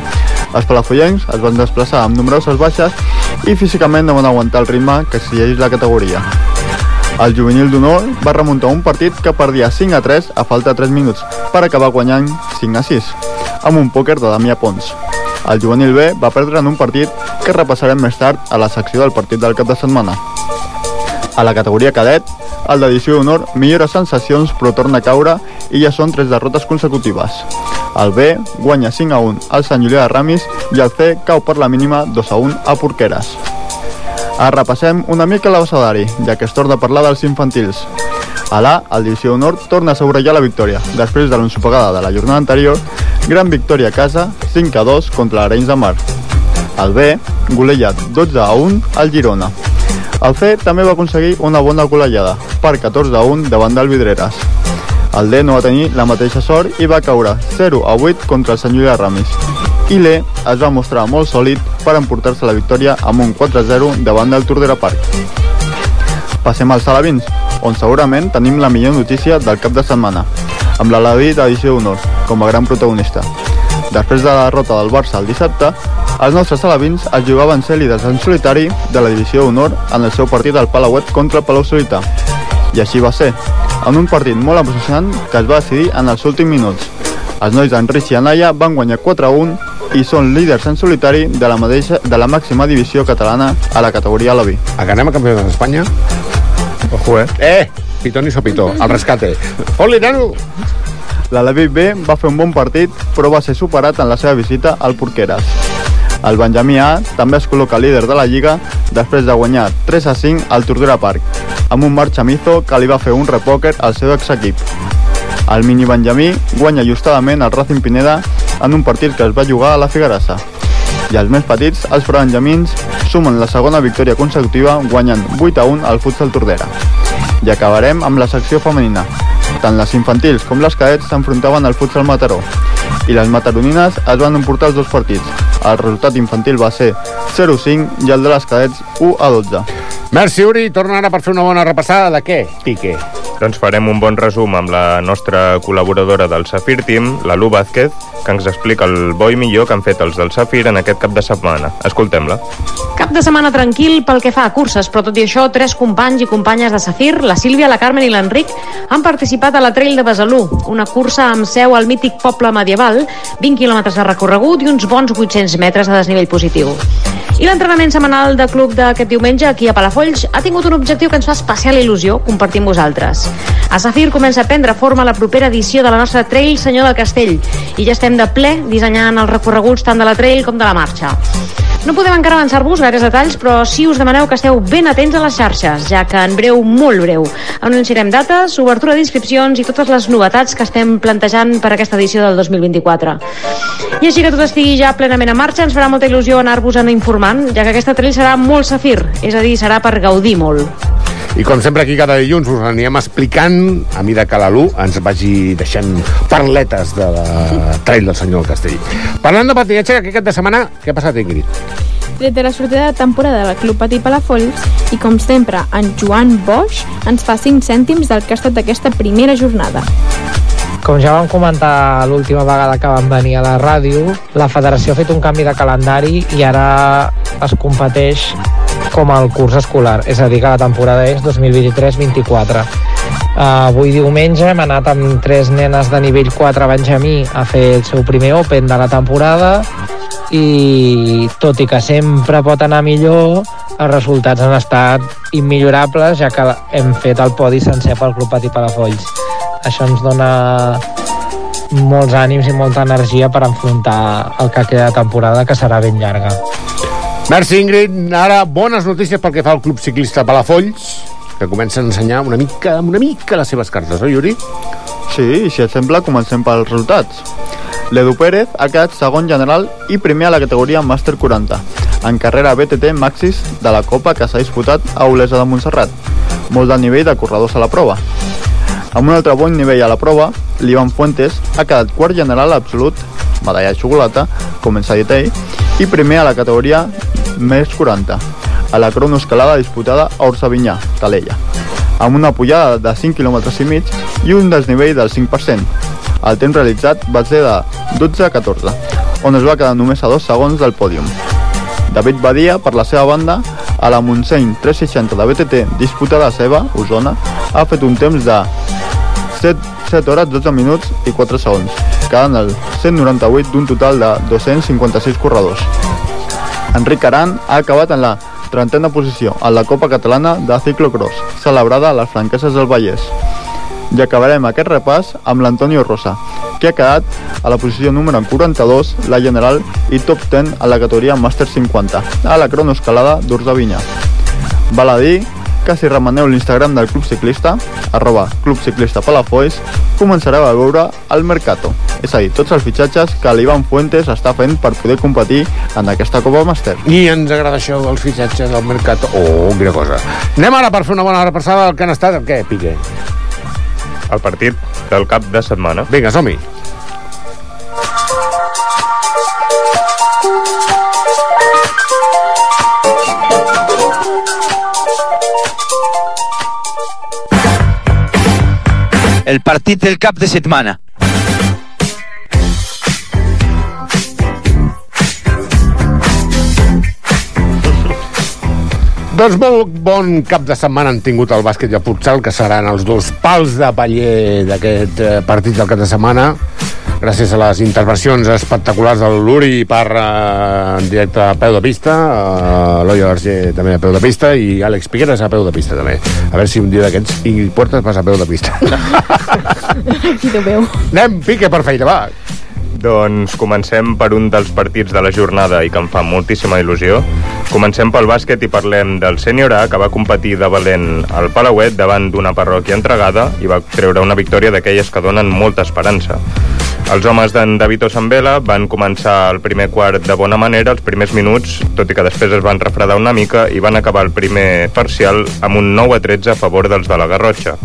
Els palafollencs es van desplaçar amb nombroses baixes i físicament no van aguantar el ritme que exigeix la categoria. El juvenil d'honor va remuntar un partit que perdia 5 a 3 a falta de 3 minuts per acabar guanyant 5 a 6 amb un pòquer de Damià Pons. El juvenil B va perdre en un partit que repassarem més tard a la secció del partit del cap de setmana. A la categoria cadet, el d'edició d'honor millora sensacions però torna a caure i ja són tres derrotes consecutives. El B guanya 5 a 1 al Sant Julià de Ramis i el C cau per la mínima 2 a 1 a Porqueres. Ara repassem una mica l'abecedari, ja que es torna a parlar dels infantils. A l'A, el Divisió d'Honor torna a assegurar la victòria, després de l'ensopegada de la jornada anterior, gran victòria a casa, 5 a 2 contra l'Arenys de Mar. El B, golejat 12 a 1 al Girona. El C també va aconseguir una bona golejada, per 14 a 1 davant del Vidreres. El D no va tenir la mateixa sort i va caure 0 a 8 contra el Sant Julià Ramis. I l'E es va mostrar molt sòlid per emportar-se la victòria amb un 4-0 davant del Tordera Park. Passem als alevins, on segurament tenim la millor notícia del cap de setmana, amb l'Alaví d'edició d'honor, com a gran protagonista. Després de la derrota del Barça el dissabte, els nostres alevins es jugaven ser líders en solitari de la divisió d'honor en el seu partit al Palauet contra el Palau Solità. I així va ser, en un partit molt emocionant que es va decidir en els últims minuts. Els nois d'Enrich i Anaya van guanyar 4 a 1 i són líders en solitari de la, mateixa, de la màxima divisió catalana a la categoria Alaví.
A que anem a campionats d'Espanya?
Ojo, eh?
Eh! Pitón i sopitó, al rescate. Oli, nano!
L'Alaví B va fer un bon partit, però va ser superat en la seva visita al Porqueres. El Benjamí A també es col·loca líder de la Lliga després de guanyar 3 a 5 al Tordera Park, amb un Marc Chamizo que li va fer un repòquer al seu exequip. El mini Benjamí guanya ajustadament el Racing Pineda en un partit que es va jugar a la Figuerassa. I els més petits, els Benjamins, sumen la segona victòria consecutiva guanyant 8 a 1 al futsal Tordera. I acabarem amb la secció femenina. Tant les infantils com les cadets s'enfrontaven al futsal Mataró i les mataronines es van emportar els dos partits. El resultat infantil va ser 0-5 i el de les cadets 1 a 12.
Merci, Uri. Torna ara per fer una bona repassada de què, Piqué?
Doncs farem un bon resum amb la nostra col·laboradora del Safir Team, la Lu Vázquez, que ens explica el bo i millor que han fet els del Safir en aquest cap de setmana. Escoltem-la.
Cap de setmana tranquil pel que fa a curses, però tot i això, tres companys i companyes de Safir, la Sílvia, la Carmen i l'Enric, han participat a la Trail de Besalú, una cursa amb seu al mític poble medieval, 20 quilòmetres de recorregut i uns bons 800 metres de desnivell positiu. I l'entrenament setmanal de club d'aquest diumenge aquí a Palafolls ha tingut un objectiu que ens fa especial il·lusió compartir amb vosaltres. A Safir comença a prendre forma la propera edició de la nostra Trail Senyor del Castell i ja estem de ple dissenyant els recorreguts tant de la Trail com de la marxa. No podem encara avançar-vos gaires detalls, però sí us demaneu que esteu ben atents a les xarxes, ja que en breu, molt breu, anunciarem dates, obertura d'inscripcions i totes les novetats que estem plantejant per aquesta edició del 2024. I així que tot estigui ja plenament en marxa, ens farà molta il·lusió anar-vos en informant, ja que aquesta trail serà molt safir, és a dir, serà per gaudir molt.
I com sempre aquí cada dilluns us anirem explicant a mida que la Lu ens vagi deixant parletes de la trail del senyor del Castell. Parlant de patinatge, aquest cap de setmana, què ha passat, Ingrid?
Tret de la sortida de temporada del Club Patí Palafolls i, com sempre, en Joan Bosch ens fa 5 cèntims del que ha estat aquesta primera jornada.
Com ja vam comentar l'última vegada que vam venir a la ràdio, la federació ha fet un canvi de calendari i ara es competeix com el curs escolar, és a dir, que la temporada és 2023-24. Uh, avui diumenge hem anat amb tres nenes de nivell 4 Benjamí a fer el seu primer Open de la temporada i tot i que sempre pot anar millor, els resultats han estat immillorables ja que hem fet el podi sencer pel Club Patí Palafolls. Això ens dona molts ànims i molta energia per enfrontar el que queda de temporada, que serà ben llarga.
Merci, Ingrid. Ara, bones notícies pel que fa al Club Ciclista Palafolls, que comença a ensenyar una mica, una mica les seves cartes, oi, Yuri?
Sí, si et sembla, comencem pels resultats. L'Edu Pérez ha quedat segon general i primer a la categoria Màster 40, en carrera BTT Maxis de la Copa que s'ha disputat a Olesa de Montserrat. Molt de nivell de corredors a la prova. Amb un altre bon nivell a la prova, l'Ivan Fuentes ha quedat quart general absolut, medalla de xocolata, com ens ha dit ell, i primer a la categoria més 40, a la cronoescalada disputada a Orsavinyà, Calella, amb una pujada de 5 km i mig i un desnivell del 5%. El temps realitzat va ser de 12 a 14, on es va quedar només a dos segons del pòdium. David Badia, per la seva banda, a la Montseny 360 de BTT disputada a Seva, Osona, ha fet un temps de 7, 7 hores, 12 minuts i 4 segons, quedant el 198 d'un total de 256 corredors. Enric Aran ha acabat en la trentena posició en la Copa Catalana de Ciclocross, celebrada a les Franqueses del Vallès. I acabarem aquest repàs amb l'Antonio Rosa, que ha quedat a la posició número 42, la general, i top 10 a la categoria Master 50, a la cronoescalada d'Urzavinya. Val a dir que si remeneu l'Instagram del Club Ciclista, arroba Club Ciclista Palafolls, començareu a veure el Mercato. És a dir, tots els fitxatges que l'Ivan Fuentes està fent per poder competir en aquesta Copa Master.
I ens agrada això dels fitxatges del Mercato. Oh, quina cosa. Anem ara per fer una bona repassada del que han estat. Què, Piqué?
El partit del cap de setmana.
Vinga, som-hi.
El partit del cap de setmana.
Doncs molt bon cap de setmana han tingut el bàsquet i el futsal, que seran els dos pals de paller d'aquest eh, partit del cap de setmana gràcies a les intervencions espectaculars del Luri per eh, en directe a peu de pista, eh, Eloi García també a peu de pista i Àlex Piqueras a peu de pista també. A veure si un dia d'aquests i portes vas a peu de pista.
Aquí t'ho veu.
Anem, Pique, per feina, va.
Doncs comencem per un dels partits de la jornada i que em fa moltíssima il·lusió. Comencem pel bàsquet i parlem del sènior A, que va competir de valent al Palauet davant d'una parròquia entregada i va treure una victòria d'aquelles que donen molta esperança. Els homes d'en David Osambela van començar el primer quart de bona manera, els primers minuts, tot i que després es van refredar una mica i van acabar el primer parcial amb un 9 a 13 a favor dels de la Garrotxa.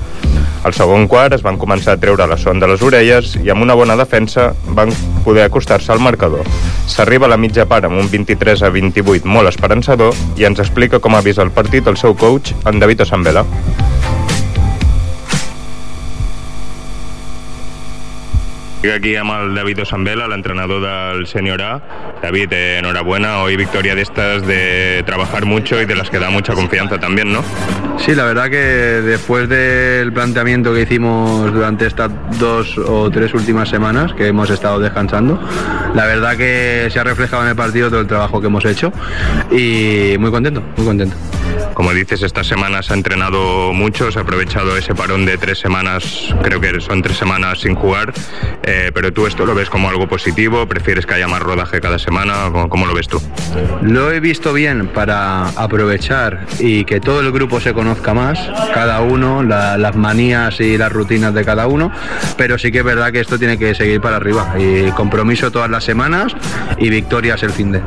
Al segon quart es van començar a treure la son de les orelles i amb una bona defensa van poder acostar-se al marcador. S'arriba a la mitja part amb un 23 a 28 molt esperançador i ens explica com ha vist el partit el seu coach, en David Osambela. Aquí amb el David Osambela, l'entrenador del Senior A. David, enhorabuena, hoy victoria de estas de trabajar mucho y de las que da mucha confianza también, ¿no?
Sí, la verdad que después del planteamiento que hicimos durante estas dos o tres últimas semanas que hemos estado descansando, la verdad que se ha reflejado en el partido todo el trabajo que hemos hecho y muy contento, muy contento.
Como dices, estas semanas ha entrenado mucho, se ha aprovechado ese parón de tres semanas, creo que son tres semanas sin jugar, eh, pero tú esto lo ves como algo positivo, prefieres que haya más rodaje cada semana, ¿cómo, lo ves tú?
Lo he visto bien para aprovechar y que todo el grupo se conozca más, cada uno, la- las manías y las rutinas de cada uno, pero sí que es verdad que esto tiene que seguir para arriba y compromiso todas las semanas y victorias el fin de.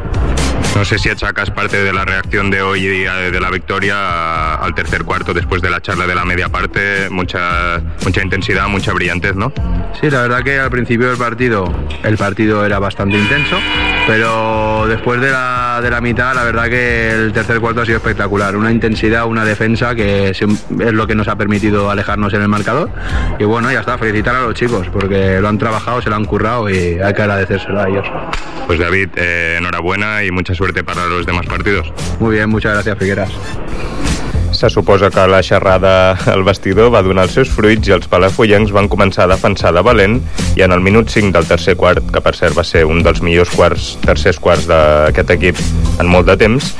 No sé si achacas parte de la reacción de hoy y eh, de la victoria al tercer cuarto después de la charla de la media parte, mucha, mucha intensidad, mucha brillantez, ¿no?
Sí, la verdad que al principio del partido el partido era bastante intenso, pero después de la, de la mitad la verdad que el tercer cuarto ha sido espectacular. Una intensidad, una defensa que es es lo que nos ha permitido alejarnos en el marcador. Y bueno, ya está, felicitar a los chicos porque lo han trabajado, se lo han currado y hay que agradecérselo a ellos.
Pues David, eh, enhorabuena y mucha suerte para los demás partidos.
Muy bien, muchas gracias Figueras.
Se suposa que la xerrada al vestidor va donar els seus fruits i els palafollencs van començar a defensar de valent i en el minut 5 del tercer quart, que per cert va ser un dels millors quarts, tercers quarts d'aquest equip en molt de temps,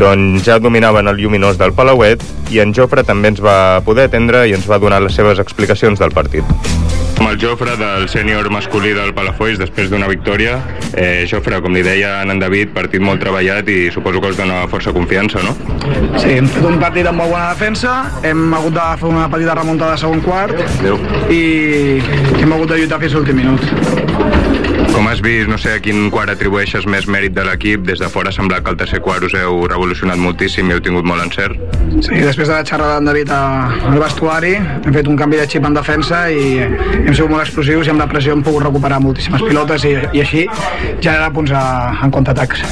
doncs ja dominaven el lluminós del Palauet i en Jofre també ens va poder atendre i ens va donar les seves explicacions del partit. Amb el Jofre del sènior masculí del Palafolls després d'una victòria. Eh, Jofre, com li deia en David, partit molt treballat i suposo que us dona força confiança, no?
Sí, hem fet un partit amb molt bona defensa, hem hagut de fer una petita remuntada de segon quart i hem hagut de lluitar fins a l'últim minut.
Com has vist, no sé a quin quart atribueixes més mèrit de l'equip, des de fora ha semblat que el tercer quart us heu revolucionat moltíssim i heu tingut molt encert.
Sí, després de la xerrada amb David al vestuari hem fet un canvi de xip en defensa i hem sigut molt explosius i amb la pressió hem pogut recuperar moltíssimes pilotes i, i així generar punts a, en contraatacs.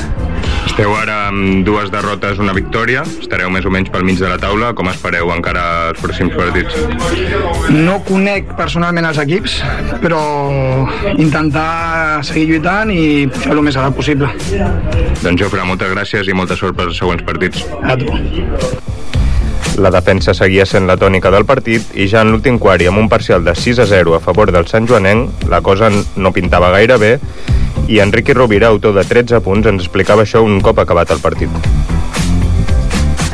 Esteu ara amb dues derrotes, una victòria, estareu més o menys pel mig de la taula, com espereu encara els pròxims partits?
No conec personalment els equips, però intentar seguir lluitant i pujar el més alt possible.
Doncs Jofre, moltes gràcies i molta sort pels següents partits.
A tu.
La defensa seguia sent la tònica del partit i ja en l'últim quart i amb un parcial de 6 a 0 a favor del Sant Joanenc, la cosa no pintava gaire bé i Enrique Rovira, autor de 13 punts, ens explicava això un cop acabat el partit.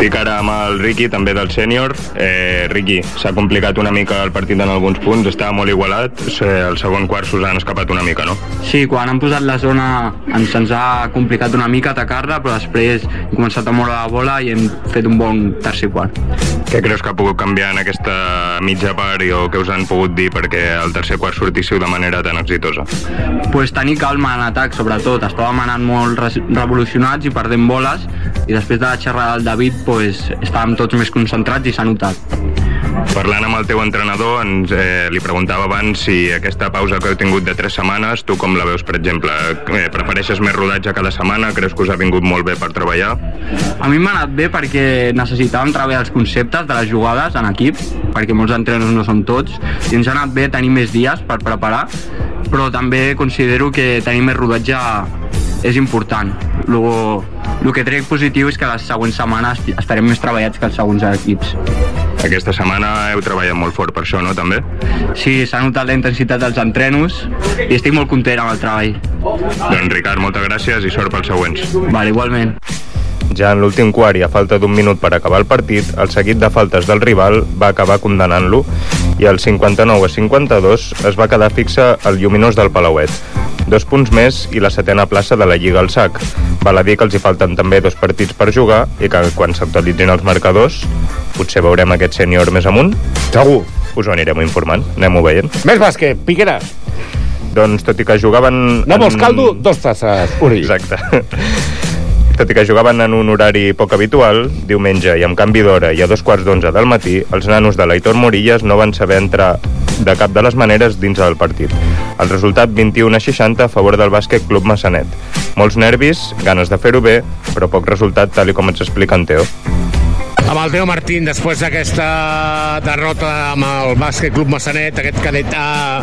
Estic ara amb el Riqui, també del sènior. Eh, Riqui, s'ha complicat una mica el partit en alguns punts, estava molt igualat. El segon quart s'us han escapat una mica, no?
Sí, quan han posat la zona ens, ens ha complicat una mica atacar-la, però després hem començat a moure la bola i hem fet un bon tercer quart.
Què creus que ha pogut canviar en aquesta mitja part i o què us han pogut dir perquè el tercer quart sortíssiu de manera tan exitosa?
Pues tenir calma en atac, sobretot. Estàvem anant molt re- revolucionats i perdent boles i després de la xerrada del David pues, estàvem tots més concentrats i s'ha notat.
Parlant amb el teu entrenador, ens, eh, li preguntava abans si aquesta pausa que heu tingut de tres setmanes, tu com la veus, per exemple? Eh, prefereixes més rodatge cada setmana? Creus que us ha vingut molt bé per treballar?
A mi m'ha anat bé perquè necessitàvem treballar els conceptes de les jugades en equip, perquè molts entrenadors no som tots, i ens ha anat bé tenir més dies per preparar, però també considero que tenir més rodatge és important. Luego, el que trec positiu és que les següents setmanes estarem més treballats que els següents equips.
Aquesta setmana heu treballat molt fort per això, no, també?
Sí, s'ha notat la intensitat dels entrenos i estic molt content amb el treball.
Doncs Ricard, moltes gràcies i sort pels següents.
Vale, igualment.
Ja en l'últim quart i a falta d'un minut per acabar el partit, el seguit de faltes del rival va acabar condenant-lo i al 59 a 52 es va quedar fixa el lluminós del Palauet. Dos punts més i la setena plaça de la Lliga al sac. Val a dir que els hi falten també dos partits per jugar i que quan s'actualitzin els marcadors potser veurem aquest sènior més amunt.
Segur.
Us ho anirem informant, anem-ho veient.
Més bàsquet, Piqueras.
Doncs tot i que jugaven...
No vols caldo? Dos tasses, Uri.
Exacte. Tot i que jugaven en un horari poc habitual, diumenge i amb canvi d'hora i a dos quarts d'onze del matí, els nanos de l'Aitor Morillas no van saber entrar de cap de les maneres dins del partit. El resultat 21 a 60 a favor del bàsquet Club Massanet. Molts nervis, ganes de fer-ho bé, però poc resultat tal i com ens explica en Teo.
Amb el Teo Martín, després d'aquesta derrota amb el Bàsquet Club Massanet, aquest cadet A,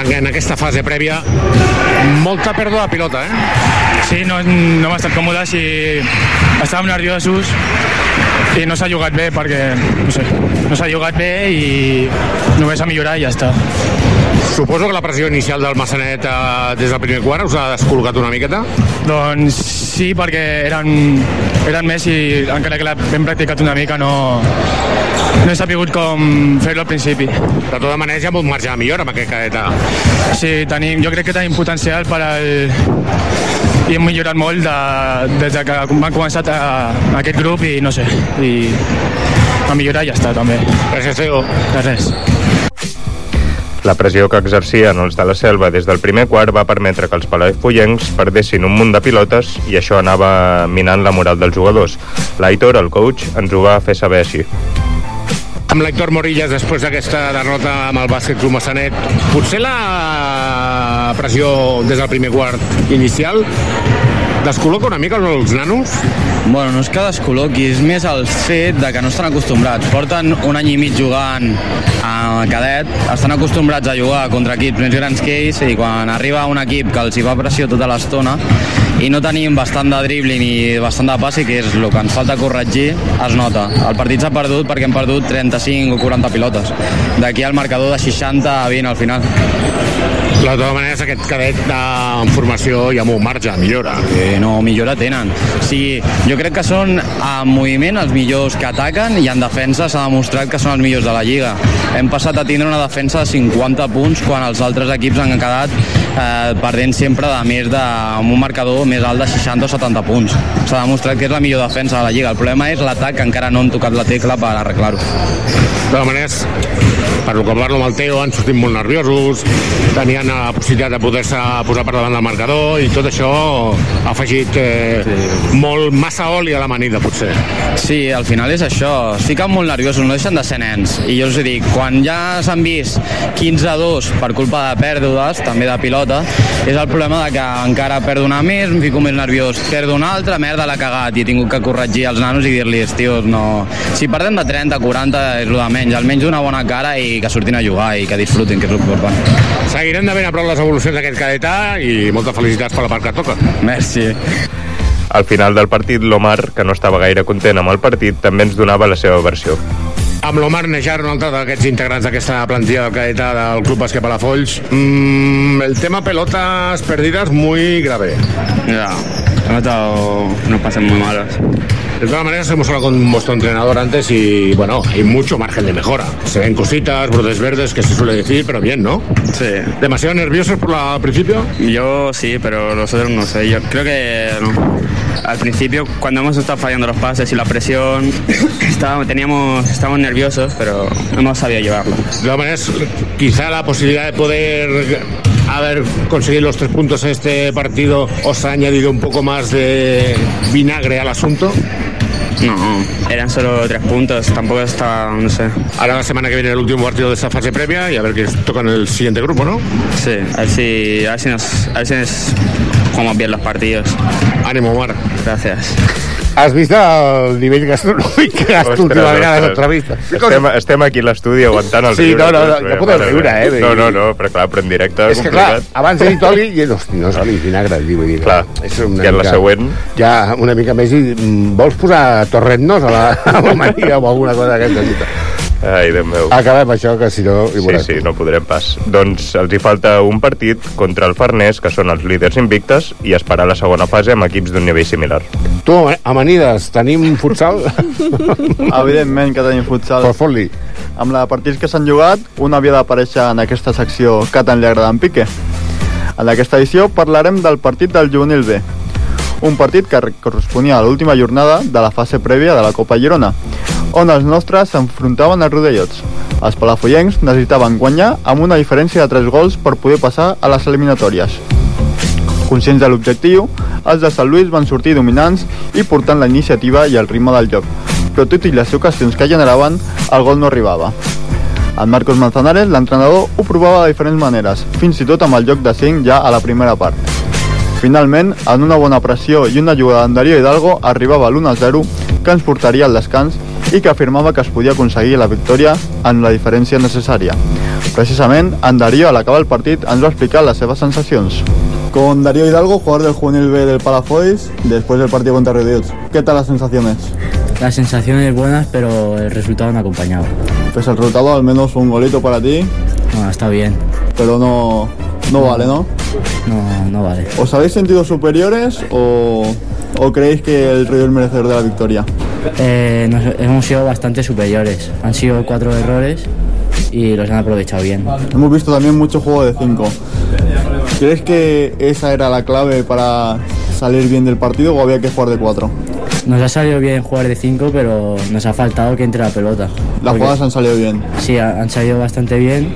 en aquesta fase prèvia, molta pèrdua de pilota, eh?
Sí, no, no hem estat còmodes i estàvem nerviosos i no s'ha jugat bé perquè, no sé, no s'ha jugat bé i només a millorar i ja està.
Suposo que la pressió inicial del Massanet eh, des del primer quart us ha descol·locat una miqueta?
Doncs sí, perquè eren, eren més i encara que l'hem practicat una mica no, no he sabut com fer-lo al principi.
De tota manera hi ha molt marge de millora amb aquest cadet A.
Sí, tenim, jo crec que tenim potencial per al... i hem millorat molt de, des de que han començat a, a aquest grup i no sé, i a millorar ja està també.
Gràcies, Teo.
De res.
La pressió que exercien els de la selva des del primer quart va permetre que els palafollencs perdessin un munt de pilotes i això anava minant la moral dels jugadors. L'Aitor, el coach, ens ho va fer saber així.
Amb l'Hector Morillas, després d'aquesta derrota amb el bàsquet Club Massanet, potser la pressió des del primer quart inicial descol·loca una mica els nanos?
Bueno, no és que descol·loqui, és més el fet de que no estan acostumbrats. Porten un any i mig jugant a cadet, estan acostumbrats a jugar contra equips més grans que ells i quan arriba un equip que els hi fa pressió tota l'estona i no tenim bastant de dribbling i bastant de passi, que és el que ens falta corregir, es nota. El partit s'ha perdut perquè hem perdut 35 o 40 pilotes. D'aquí al marcador de 60 a 20 al final.
De totes maneres, aquest cadet en formació hi ha molt marge, millora.
Eh, no, millora tenen. O sigui, jo crec que són en moviment els millors que ataquen i en defensa s'ha demostrat que són els millors de la Lliga. Hem passat a tindre una defensa de 50 punts quan els altres equips han quedat eh, perdent sempre de més de, amb un marcador més alt de 60 o 70 punts. S'ha demostrat que és la millor defensa de la Lliga. El problema és l'atac, que encara no han tocat la tecla per arreglar-ho.
De totes maneres, per lo que parlo amb el Teo, han sortit molt nerviosos, tenien la possibilitat de poder-se posar per davant del marcador i tot això ha afegit eh, sí. molt massa oli a l'amanida, potser.
Sí, al final és això. Fiquen molt nerviosos, no deixen de ser nens. I jo us dic, quan ja s'han vist 15 a 2 per culpa de pèrdues, també de pilota, és el problema de que encara perdo una més, em fico més nerviós, perdo una altra, merda, l'ha cagat i he tingut que corregir els nanos i dir-los, tios, no... Si perdem de 30, 40 és el de menys, almenys una bona cara i que surtin a jugar i que disfrutin, que és l'important.
Seguirem de ben a prop les evolucions d'aquest cadetà i moltes felicitats per la part que toca.
Merci.
Al final del partit, l'Omar, que no estava gaire content amb el partit, també ens donava la seva versió.
Amb l'Omar Nejar, un altre d'aquests integrants d'aquesta plantilla del cadetà del Club Bàsquet Palafolls, mm, el tema pelotas perdidas muy grave.
Ya, hemos estado unos pases muy malos.
De todas maneras, hemos hablado con vuestro entrenador antes y, bueno, hay mucho margen de mejora. Se ven cositas, brotes verdes, que se suele decir, pero bien, ¿no?
Sí.
¿Demasiado nerviosos por la al principio?
Yo sí, pero los otros no sé. Yo creo que no. al principio, cuando hemos estado fallando los pases y la presión, estábamos, teníamos, estábamos nerviosos, pero hemos sabido llevarlo.
De todas maneras, quizá la posibilidad de poder haber conseguido los tres puntos en este partido os ha añadido un poco más de vinagre al asunto.
No, eran solo tres puntos, tampoco estaba, no sé.
Ahora la semana que viene el último partido de esta fase previa y a ver qué toca en el siguiente grupo, ¿no?
Sí, a ver si, a ver si, nos, a ver si nos jugamos bien los partidos.
Ánimo, Omar.
Gracias.
Has vist el nivell gastronòmic que gasto
Ostres,
última vegada a
ostres.
l'entrevista?
Estem, estem aquí a l'estudi aguantant el
Sí,
riure.
no, no, no,
tots,
ja podeu
mare
riure,
meva.
eh,
No, no, no, però clar, però en directe
És que clar,
complicat.
abans he dit oli i hosti, no és oli, és vinagre, vull dir.
Clar,
és una
i en la següent?
Ja, una mica més i mm, vols posar torrent-nos a la, a la o alguna cosa d'aquesta?
Ai, Déu meu.
Acabem això, que si no... hi
Sí, sí, no podrem pas. Doncs els hi falta un partit contra el Farners, que són els líders invictes, i esperar la segona fase amb equips d'un nivell similar.
Tu, Amanides, tenim futsal?
Evidentment que tenim futsal.
Fot, fot-li.
Amb la partits que s'han jugat, un havia d'aparèixer en aquesta secció que tant li agrada a en Piqué. En aquesta edició parlarem del partit del juvenil B, un partit que corresponia a l'última jornada de la fase prèvia de la Copa Girona, on els nostres s'enfrontaven als rodellots. Els palafollencs necessitaven guanyar amb una diferència de 3 gols per poder passar a les eliminatòries. Conscients de l'objectiu, els de Sant Lluís van sortir dominants i portant la iniciativa i el ritme del joc, però tot i les ocasions que generaven, el gol no arribava. En Marcos Manzanares, l'entrenador, ho provava de diferents maneres, fins i tot amb el joc de 5 ja a la primera part. Finalment, en una bona pressió i una jugada d'en Darío Hidalgo, arribava l'1-0 que ens portaria al descans i que afirmava que es podia aconseguir la victòria en la diferència necessària. Precisament, en Darío, al acabar el partit, ens va explicar les seves sensacions. Con Darío Hidalgo, jugador del juvenil B del Palafois, después del partido contra Rediots. ¿Qué tal las sensaciones?
Las sensaciones buenas, pero el resultado no ha acompañado.
Pues el resultado, al menos un golito para ti,
Bueno, está bien.
pero no, no vale, ¿no?
No, no vale.
¿Os habéis sentido superiores o, o creéis que el Río es merecedor de la victoria?
Eh, nos- hemos sido bastante superiores. Han sido cuatro errores y los han aprovechado bien.
Hemos visto también mucho juego de 5. ¿Crees que esa era la clave para salir bien del partido o había que jugar de 4?
Nos ha salido bien jugar de cinco, pero nos ha faltado que entre la pelota.
Las jugadas han salido bien.
Sí, ha- han salido bastante bien,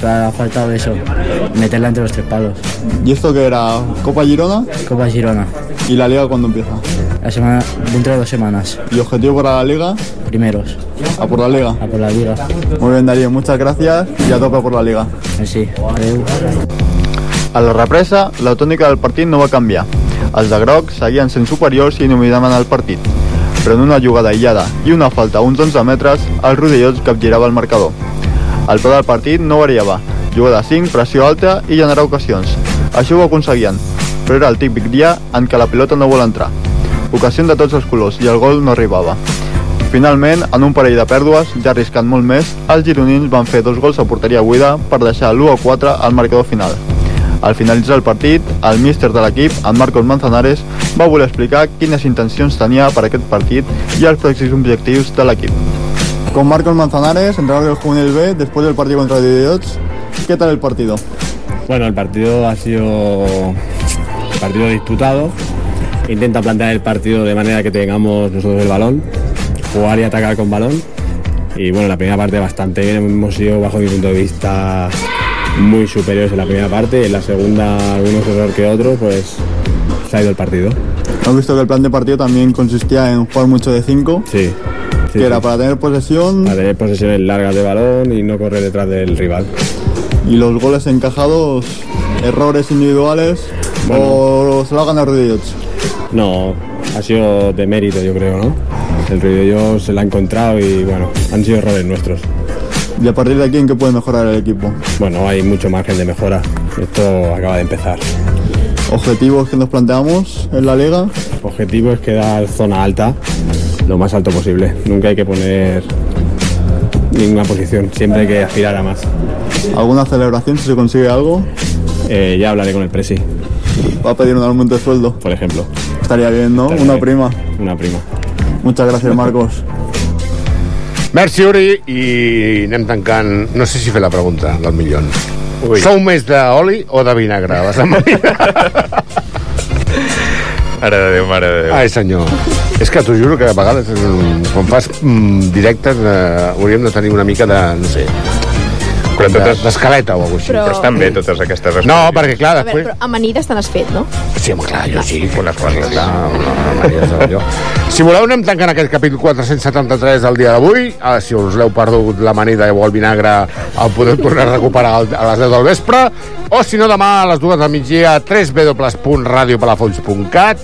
pero ha faltado eso, meterla entre los tres palos.
¿Y esto qué era? ¿Copa Girona?
Copa Girona.
¿Y la Liga cuándo empieza?
La semana, dentro de dos semanas.
¿Y objetivo para la Liga?
Primeros.
¿A por la Liga?
A por la Liga.
Muy bien, Darío, muchas gracias y a tope por la Liga.
Sí, adeu.
A la represa, la tònica del partit no va canviar. Els de groc seguien sent superiors i dominaven el partit. Però en una jugada aïllada i una falta a uns 11 metres, el Rodellots capgirava el marcador. El pla del partit no variava. Jugada 5, pressió alta i generar ocasions. Això ho aconseguien, però era el típic dia en què la pilota no vol entrar. Ocasió de tots els colors i el gol no arribava. Finalment, en un parell de pèrdues, ja arriscant molt més, els gironins van fer dos gols a porteria buida per deixar l'1 a 4 al marcador final. Al finalitzar el partit, el míster de l'equip, en Marcos Manzanares, va voler explicar quines intencions tenia per aquest partit i els pròxims objectius de l'equip. Con Marcos Manzanares, entrenador del Juvenil B, después del partido contra Idiots, ¿qué tal el partido?
Bueno, el partido ha sido partido disputado. Intenta plantear el partido de manera que tengamos nosotros el balón, jugar y atacar con balón. Y bueno, la primera parte bastante bien. Hemos sido, bajo mi punto de vista, muy superiores en la primera parte. En la segunda, algunos errores que otros, pues se ha ido el partido.
Hemos visto que el plan de partido también consistía en jugar mucho de 5,
Sí.
que era para tener posesión
Para tener posesiones largas de balón y no correr detrás del rival.
y los goles encajados, errores individuales o se lo hagan a Idiots.
No, ha sido de mérito, yo creo, ¿no? El ruido yo se la ha encontrado y bueno, han sido errores nuestros.
Y a partir de aquí, ¿en qué puede mejorar el equipo?
Bueno, hay mucho margen de mejora. Esto acaba de empezar.
Objetivos que nos planteamos en la liga.
Objetivo es quedar zona alta, lo más alto posible. Nunca hay que poner ninguna posición, siempre hay que aspirar a más.
¿Alguna celebración si se consigue algo?
Eh, ya hablaré con el presi,
¿Va a pedir un aumento de sueldo?
por ejemplo.
Estaría bien, ¿no?
Estaría
Una
bien.
prima.
Una prima.
Muchas gracias, Marcos.
Merci, Uri, i anem tancant... No sé si fer la pregunta del milió.
Ui.
Sou més d'oli o de vinagre? La setmana?
Mare de Déu, mare de Déu.
Ai, senyor. És que t'ho juro que a vegades, quan fas mm, directes, eh, hauríem de tenir una mica de, no sé,
Però totes...
d'escaleta o alguna cosa.
Però-
Però estan bé totes aquestes
No, perquè clar,
A veure,
després...
però amanides te n'has fet, no?
Sí, home, clar, jo sí. Unes coses. Clar, una, una manera de allò. Si voleu, anem tancant aquest capítol 473 del dia d'avui. Ah, si us l'heu perdut l'amanida o el vinagre, el podeu tornar a recuperar al- a les 10 del vespre. O, si no, demà a les 2 del migdia a www.radiopalafolls.cat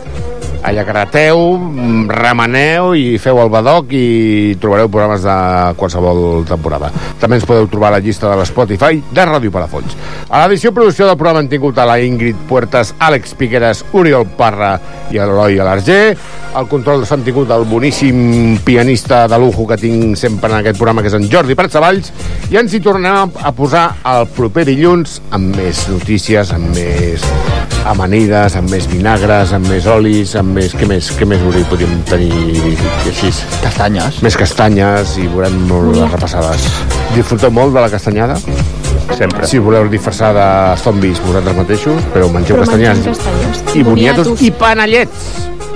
allà grateu, mm, remeneu i feu el badoc i trobareu programes de qualsevol temporada. També ens podeu trobar a la llista de l'Spotify de Ràdio Palafolls. A l'edició producció del programa han tingut a la Ingrid Puertas, Àlex Piqueras, Oriol Parra i l'Eloi Alarger. El control s'han tingut el boníssim pianista de lujo que tinc sempre en aquest programa, que és en Jordi Pratsavalls, i ens hi tornem a posar el proper dilluns amb més notícies, amb més amanides, amb més vinagres, amb més olis, amb més... Què més, què més Uri, podríem tenir així?
Castanyes.
Més castanyes i veurem molt les repassades. Disfruteu molt de la castanyada?
Sempre.
Si voleu disfressar de zombis vosaltres mateixos, però mengeu
Però
castanyes.
castanyes.
I boniatos
Boniatos.
i panellets.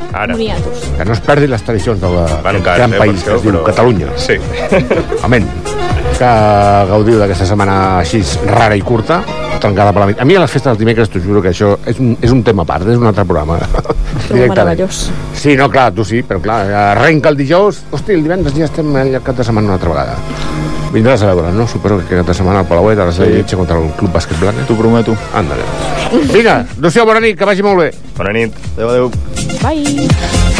Ara.
Boniatos.
Que no es perdin les tradicions del gran
eh,
país que es diu
però-
Catalunya.
Sí.
Amén. Que gaudiu d'aquesta setmana així rara i curta, tancada per la nit. A mi a les festes dels dimecres t'ho juro que això és un, és un tema a part, és un altre programa.
meravellós.
Sí, no, clar, tu sí, però clar, arrenca el dijous, hosti, el divendres ja estem al cap de setmana una altra vegada. Vindràs a veure, no? Supero que aquest cap de setmana al Palauet, a la seva lletja contra el Club Bàsquet Blanes.
T'ho prometo.
Ándale. Vinga, Lucio, bona nit, que vagi molt bé.
Bona nit.
Adéu, adéu.
Bye.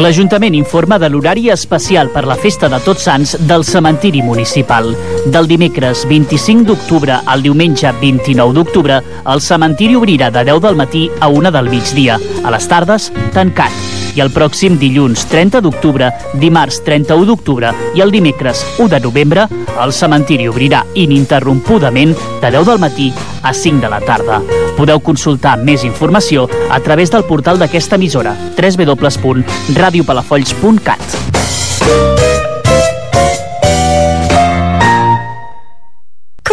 L'Ajuntament informa de l'horari especial per la Festa de Tots Sants del cementiri municipal. Del dimecres 25 d'octubre al diumenge 29 d'octubre, el cementiri obrirà de 10 del matí a 1 del migdia. A les tardes, tancat. El pròxim dilluns 30 d'octubre, dimarts 31 d'octubre i el dimecres 1 de novembre, el cementiri obrirà ininterrompudament de 10 del matí a 5 de la tarda. Podeu consultar més informació a través del portal d'aquesta emissora www.radiopalafolls.cat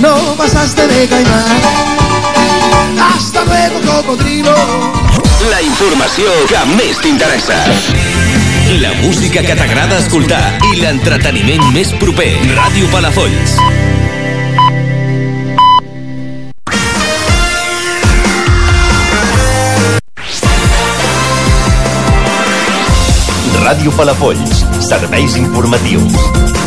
No pasaste de caimán. Hasta luego, cocodrilo.
La informació que més t'interessa. La música que t'agrada escoltar i l'entreteniment més proper. Ràdio Palafolls. Ràdio Palafolls. Serveis informatius.